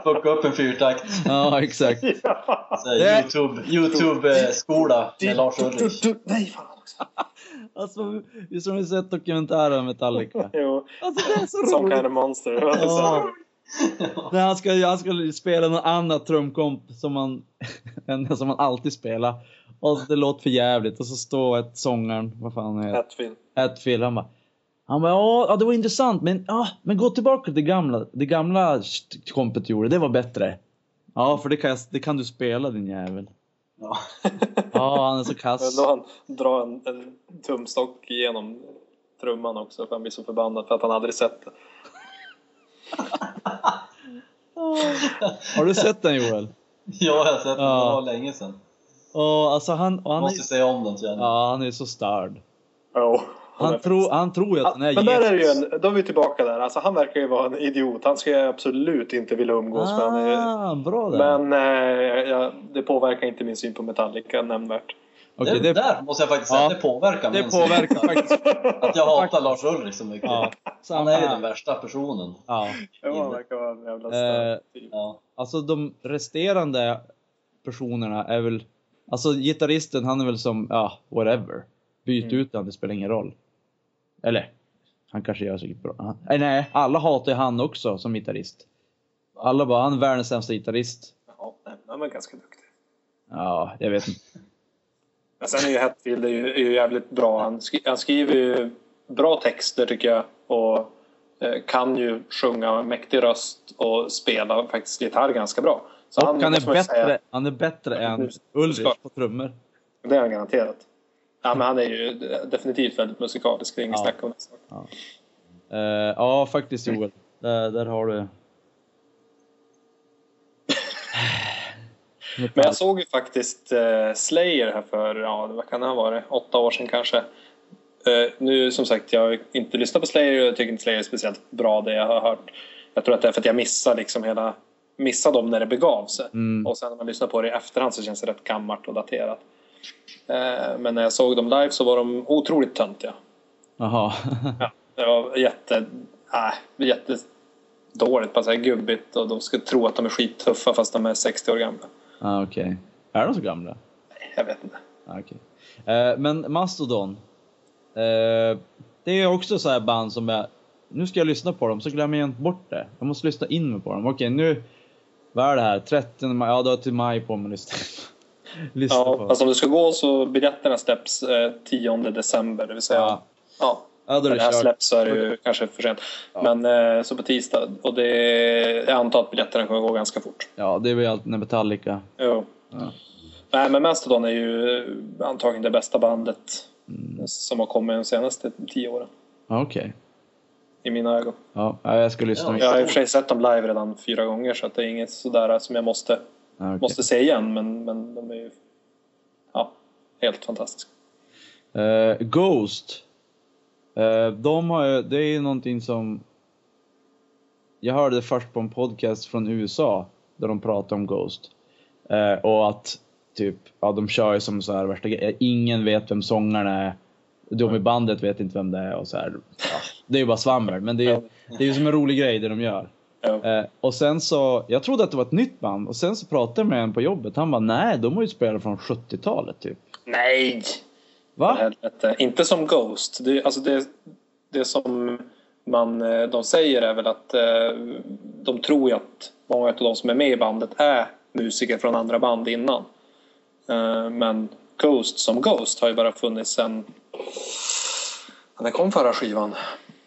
Fucka upp en fyrtakt. Ja, exakt. Det- Youtube, Youtube-skola med Lars Ulrich. Nej, fan också. Alltså, visst har ni sett dokumentären om Metallica? Jo, Alltså det är så some kind roligt! of monster. Ja. När han ska, han ska spela någon annat trumkomp som man, än som man alltid spelar. Och det låter för jävligt och så står ett sångaren, vad fan han heter, Hatfield. Hatfield, han bara han bara, ja, det var intressant men, ja, men gå tillbaka till det gamla, det gamla kompet gjorde, det var bättre. Ja, för det kan, det kan du spela din jävel. Ja. Ja, han är så kass. Då han drar en, en tumstock genom trumman också för han blir så förbannad för att han aldrig sett det. Har du sett den Joel? ja, jag har sett den. Det var länge sedan. Och alltså han, och Jag han, måste är, se om den känner jag. ja, han är så störd. Jo. Han, tror, han tror ju att han är Men där är ju en, då är vi tillbaka där. Alltså, han verkar ju vara en idiot. Han ska jag absolut inte vilja umgås med. Han är, Ah, bra där. men eh, ja, det påverkar inte min syn på Metallica nämnvärt. Okej, det, det, där måste jag faktiskt säga, Ja. det påverkar det min syn. påverkar faktiskt. Att jag hatar Lars Ulrich så mycket. Ja, Han är ju den värsta personen. Ja. Verkar vara en jävla Eh, störd typ. Ja. Alltså de resterande personerna är väl, alltså gitarristen han är väl som, ja, whatever. Byt Mm. ut han, det spelar ingen roll. Eller, han kanske gör säkert bra. Nej, nej, alla hatar ju han också som gitarrist. Alla bara, han är världens sämsta gitarrist. Ja, han är ganska duktig. Ja, jag vet inte. Men sen är ju Hetfield är ju, är ju jävligt bra. Han, skri, han skriver ju bra texter tycker jag och eh, kan ju sjunga med mäktig röst och spela faktiskt gitarr ganska bra. Så Och han, är man ju bättre, säga- han är bättre än Mus- Ulrich på trummor. Det är han garanterat. Ja, men han är ju definitivt väldigt musikalisk, det är inget Ja. snack om det. Ja, Eh, ja faktiskt Joel. Där, där har du... Men jag såg ju faktiskt eh, Slayer här för, ja, vad kan det ha varit, åtta år sedan kanske. Eh, nu som sagt, jag har inte lyssnat på Slayer och jag tycker inte Slayer är speciellt bra det jag har hört. Jag tror att det är för att jag missar liksom hela, missade dem när det begav sig. Mm. Och sen när man lyssnar på det i efterhand så känns det rätt gammalt och daterat. Eh, men när jag såg dem live så var de otroligt töntiga. Jaha. Ja, det var jätte, äh, jättedåligt, bara så gubbigt och de ska tro att de är skittuffa fast de är 60 år gamla. Ah, Okej. Är de så gamla? Jag vet inte. Ah, okej. Eh, men Mastodon. Eh, det är också så här band som jag... Nu ska jag lyssna på dem, så glömmer jag inte bort det. Jag måste lyssna in mig på dem. Okej, nu... Vad är det här? 30 maj? Ja, du har till maj på mig att lyssna. lyssna Ja, på. fast om du ska gå så biljetterna släpps eh, 10 december, det vill säga Ja. ja. Ja, då är när det det här släpps så är det ju kanske för sent. Ja. Men eh, så på tisdag och det, jag antar att biljetterna kommer gå ganska fort. Ja, det är väl allt med Metallica. Jo. Ja. Nej, men Mastodon är ju antagligen det bästa bandet Mm. som har kommit de senaste 10 åren. Ja, Okej. I mina ögon. Ja, ja, jag ska lyssna. Jag har i och för sig sett dem live redan fyra gånger så att det är inget sådär som jag måste, Ja, okej. måste se igen. Men, men de är ju ja, helt fantastiska. Eh, Ghost. Eh, de har det är ju någonting som... Jag hörde först på en podcast från USA där de pratade om Ghost. Eh, och att typ, ja de kör ju som så här värsta grejer. Ingen vet vem sångaren är. De i bandet vet inte vem det är och så här. Ja, det är ju bara svammel, men det är, det är ju som en rolig grej det de gör. Ja. Eh, och sen så, jag trodde att det var ett nytt band och sen så pratade jag med en på jobbet. Han bara, nej de har ju spelat från 70-talet typ. Nej! Va? Helvete. Inte som Ghost. Det, alltså det, det som man, eh, de säger är väl att eh, de tror ju att många av de som är med i bandet är musiker från andra band innan. Eh, Men Ghost som Ghost har ju bara funnits sen... När kom förra skivan?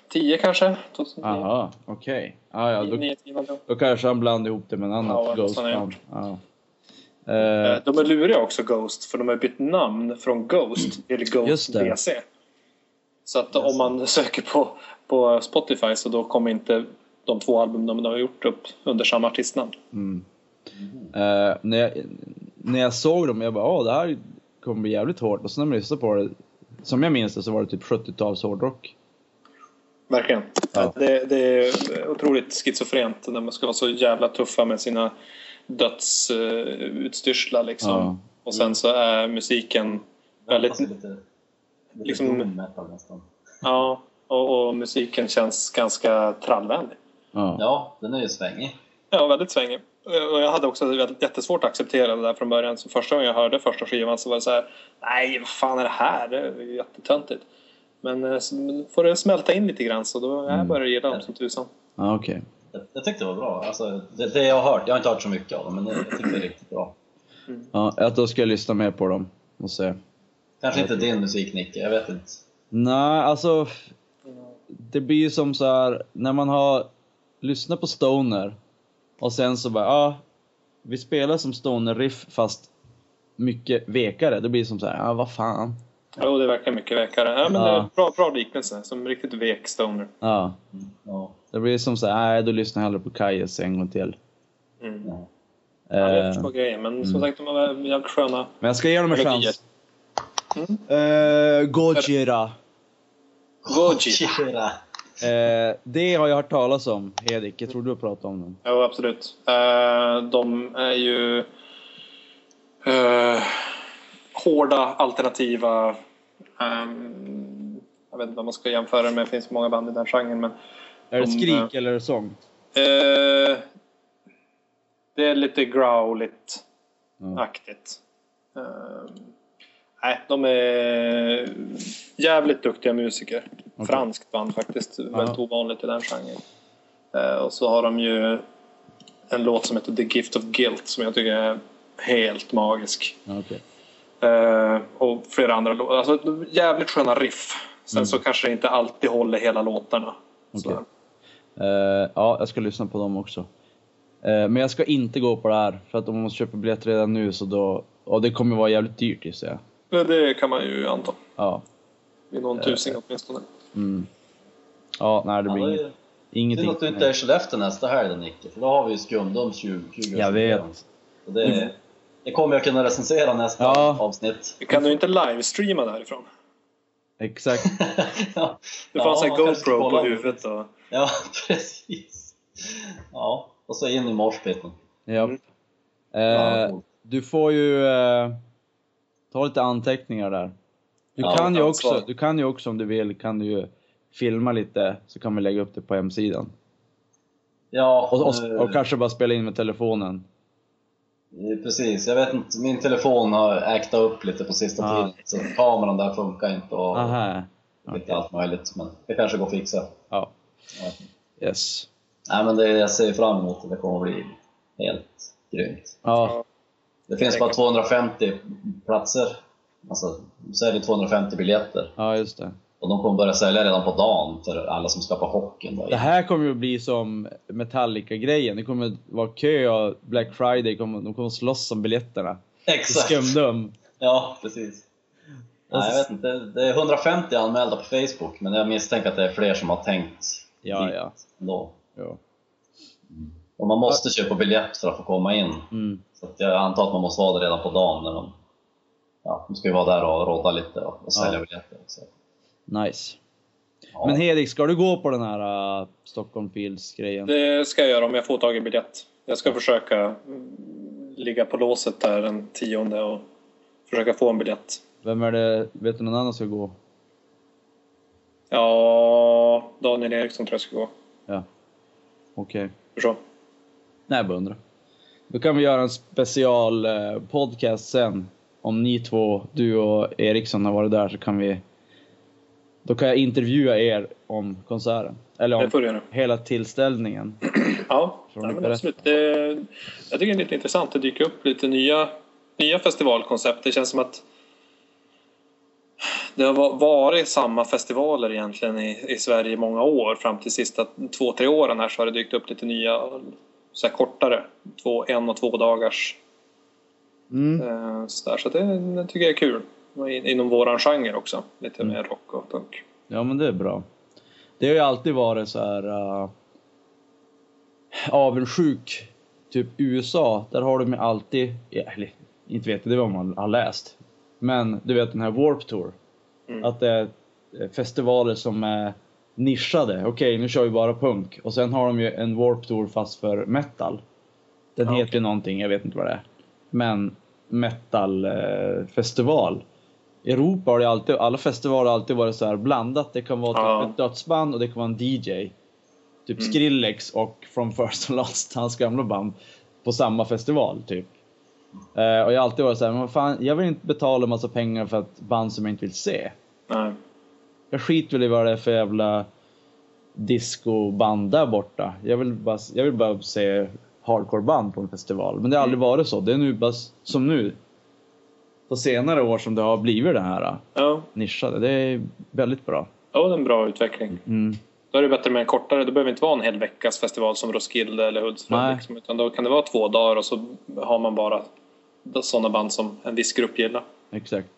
10 kanske? 2009? Jaha, okej. Ah, ja, då, 9, 10 någonting. då kanske han blandade ihop det med en annat Ja, Ghost De är luriga också Ghost för de har bytt namn från Ghost till Just Ghost. BC. Så att om man söker på, på Spotify så då kommer inte de två album de har gjort upp under samma artistnamn. mm. Eh, när, jag, när jag såg dem, jag bara åh det här kommer bli jävligt hårt. Och sen när man lyssnade på det, som jag minns det så var det typ 70-tals hårdrock. Verkligen. Ja. Det, det är otroligt schizofrent när man ska vara så jävla tuffa med sina dödsutstyrslar liksom. Ja. Och sen så är musiken väldigt... Lite, lite liksom- metal nästan. Ja, och, och musiken känns ganska trallvänlig. Ja. Ja, den är ju svängig. Ja, väldigt svängig. Och jag hade också väldigt jättesvårt att acceptera det där från början. Så första gången jag hörde första skivan så var det så här, nej vad fan är det här? Det är ju jättetöntigt. Men eh, så får det smälta in lite grann så då jag Mm. började gilla dem som tusan. Ja, okej. Jag, jag tyckte det var bra. Alltså, det, det jag har hört, jag har inte hört så mycket av dem, men det, jag tyckte det är riktigt bra. Ja, ja, då ska jag lyssna mer på dem och se. Kanske inte din musik Nicke, jag vet inte. Nej, alltså. Det blir ju som så här när man har lyssnat på Stoner och sen så bara, ja. Vi spelar som Stoner-riff fast mycket vekare. Det blir som så här, ja vad fan. Jo, det verkar mycket vekare. Ja, men Ja. det är en bra, bra liknelse. Som riktigt vek stoner. Ja. Ja, Det blir som så här, nej då lyssnar jag hellre på Kajes en gång till. Mm. ja. Ja, jag Eh, förstår grejen. Men som mm. sagt, de var jävligt sköna. men jag ska ge dem en chans. Mm. Uh, Gojira. Gojira. Eh, det har jag hört talas om, Hedik. Jag tror du har pratat om den. Jo, absolut. Eh, de är ju eh, hårda, alternativa... ehm, jag vet inte vad man ska jämföra med, det finns många band i den genren. Men, Är det De, skrik eller är det sång? eh, det är lite growligt-aktigt. Ja. Ehm, nej, de är jävligt duktiga musiker. Okej. Franskt band faktiskt, väldigt Ja. ovanligt i den genren. Eh, och så har de ju en låt som heter The Gift of Guilt som jag tycker är helt magisk. Okej. Eh, och flera andra låtar. Alltså jävligt sköna riff. Sen Mm. så kanske det inte alltid håller hela låtarna. Okej. Eh, ja, jag ska lyssna på dem också. Eh, men jag ska inte gå på det här, för att om man måste köpa biljett redan nu så då... Och det kommer vara jävligt dyrt gissar jag. Men Det kan man ju anta. Ja. Vid någon tusing åtminstone. Mm. Ja, nej det Ja, blir det inget, är ingenting att du för inte är i. Skellefteå nästa helg då, Nicke, för då har vi ju Skumdum 20, 20 Jag vet. Det, det kommer jag kunna recensera nästa Ja. avsnitt. Kan du inte livestreama därifrån? Exakt. ja. Du får ha en GoPro på huvudet och... Ja, precis. Ja, och så in i morspitten. Japp. Ja, Eh, coolt. du får ju eh, ta lite anteckningar där. Du, Ja, kan ju också, du kan ju också om du vill, kan du ju filma lite så kan vi lägga upp det på hemsidan. Ja, Och, och, eh, och kanske bara spela in med telefonen. Precis. Jag vet inte, min telefon har äktat upp lite på sista Ja. tiden. Så kameran där funkar inte och Aha. lite allt möjligt. Men det kanske går att fixa. Ja. Ja. Yes. Nej men det, jag ser fram emot det. Det kommer att bli helt grymt. Ja. Det finns bara 250 platser. Alltså, de säljer 250 biljetter. ja, just det. Och de kommer börja sälja redan på dagen för alla som ska på hockeyn. Då. Det här kommer ju bli som Metallica-grejen. Det kommer vara kö och Black Friday, kommer, de kommer slåss om biljetterna. Exakt! skumdum. Ja, precis. Nej, jag vet inte, det är 150 anmälda på Facebook, men jag misstänker att det är fler som har tänkt Ja, dit ja. ändå. ja. Och man måste köpa biljett för att få komma in. Mm. Så att jag antar att man måste vara där redan på dagen när de, ja, de ska ju vara där och rodda lite och, och sälja Ja. biljetter. Så. Nice. Ja. Men Hedik, ska du gå på den här uh, Stockholm Fields-grejen? Det ska jag göra om jag får tag i biljett. Jag ska försöka mm, ligga på låset där den tionde och försöka få en biljett. Vem är det, vet du någon annan som ska gå? Ja, Daniel Eriksson tror jag ska gå. Ja. Okej. Hur så? Nej, jag bara undrar. Då kan vi göra en special eh, podcast sen. Om ni två, du och Eriksson har varit där så kan vi... Då kan jag intervjua er om konserten. Eller om hela tillställningen. Ja, ja men absolut. Det, jag tycker det är lite intressant. Det dyker upp lite nya, nya festivalkoncept. Det känns som att det har va- varit samma festivaler egentligen i, i Sverige i många år. Fram till sista två, tre åren här så har det dykt upp lite nya så här kortare, två, en och två dagars Mm. eh, så, där. så det, det tycker jag är kul. Inom våran genre också. Lite Mm. mer rock och punk. Ja, men det är bra. Det har ju alltid varit så här uh, avundsjuk. Typ USA, där har de ju alltid, eller inte vet jag, det är vad man har läst. Men du vet den här Warp Tour. Mm. Att det är eh, festivaler som är nischade. Okej, nu kör vi bara punk. Och sen har de ju en Warp Tour fast för metal. Den Ja, heter okej. någonting, jag vet inte vad det är. Men metal eh, festival. I Europa har det alltid, alla festivaler har alltid varit så här blandat. Det kan vara typ Ja. ett dödsband och det kan vara en DJ. Typ Mm. Skrillex och From First and Last, hans gamla band, på samma festival typ. Eh, och jag har alltid varit så här, men fan, jag vill inte betala en massa pengar för ett band som jag inte vill se. Nej. Jag skiter väl i vad det är för jävla discoband där borta. Jag vill bara, jag vill bara se hardcore-band på en festival. Men det har aldrig varit så. Det är nu bara som nu. På senare år som det har blivit det här Ja, nischade. Det är väldigt bra. ja, det är en bra utveckling. Mm. Då är det bättre med en kortare. Det behöver inte vara en hel veckas festival som Roskilde eller Hultsfred. Liksom, utan då kan det vara två dagar och så har man bara sådana band som en viss grupp gillar. Exakt.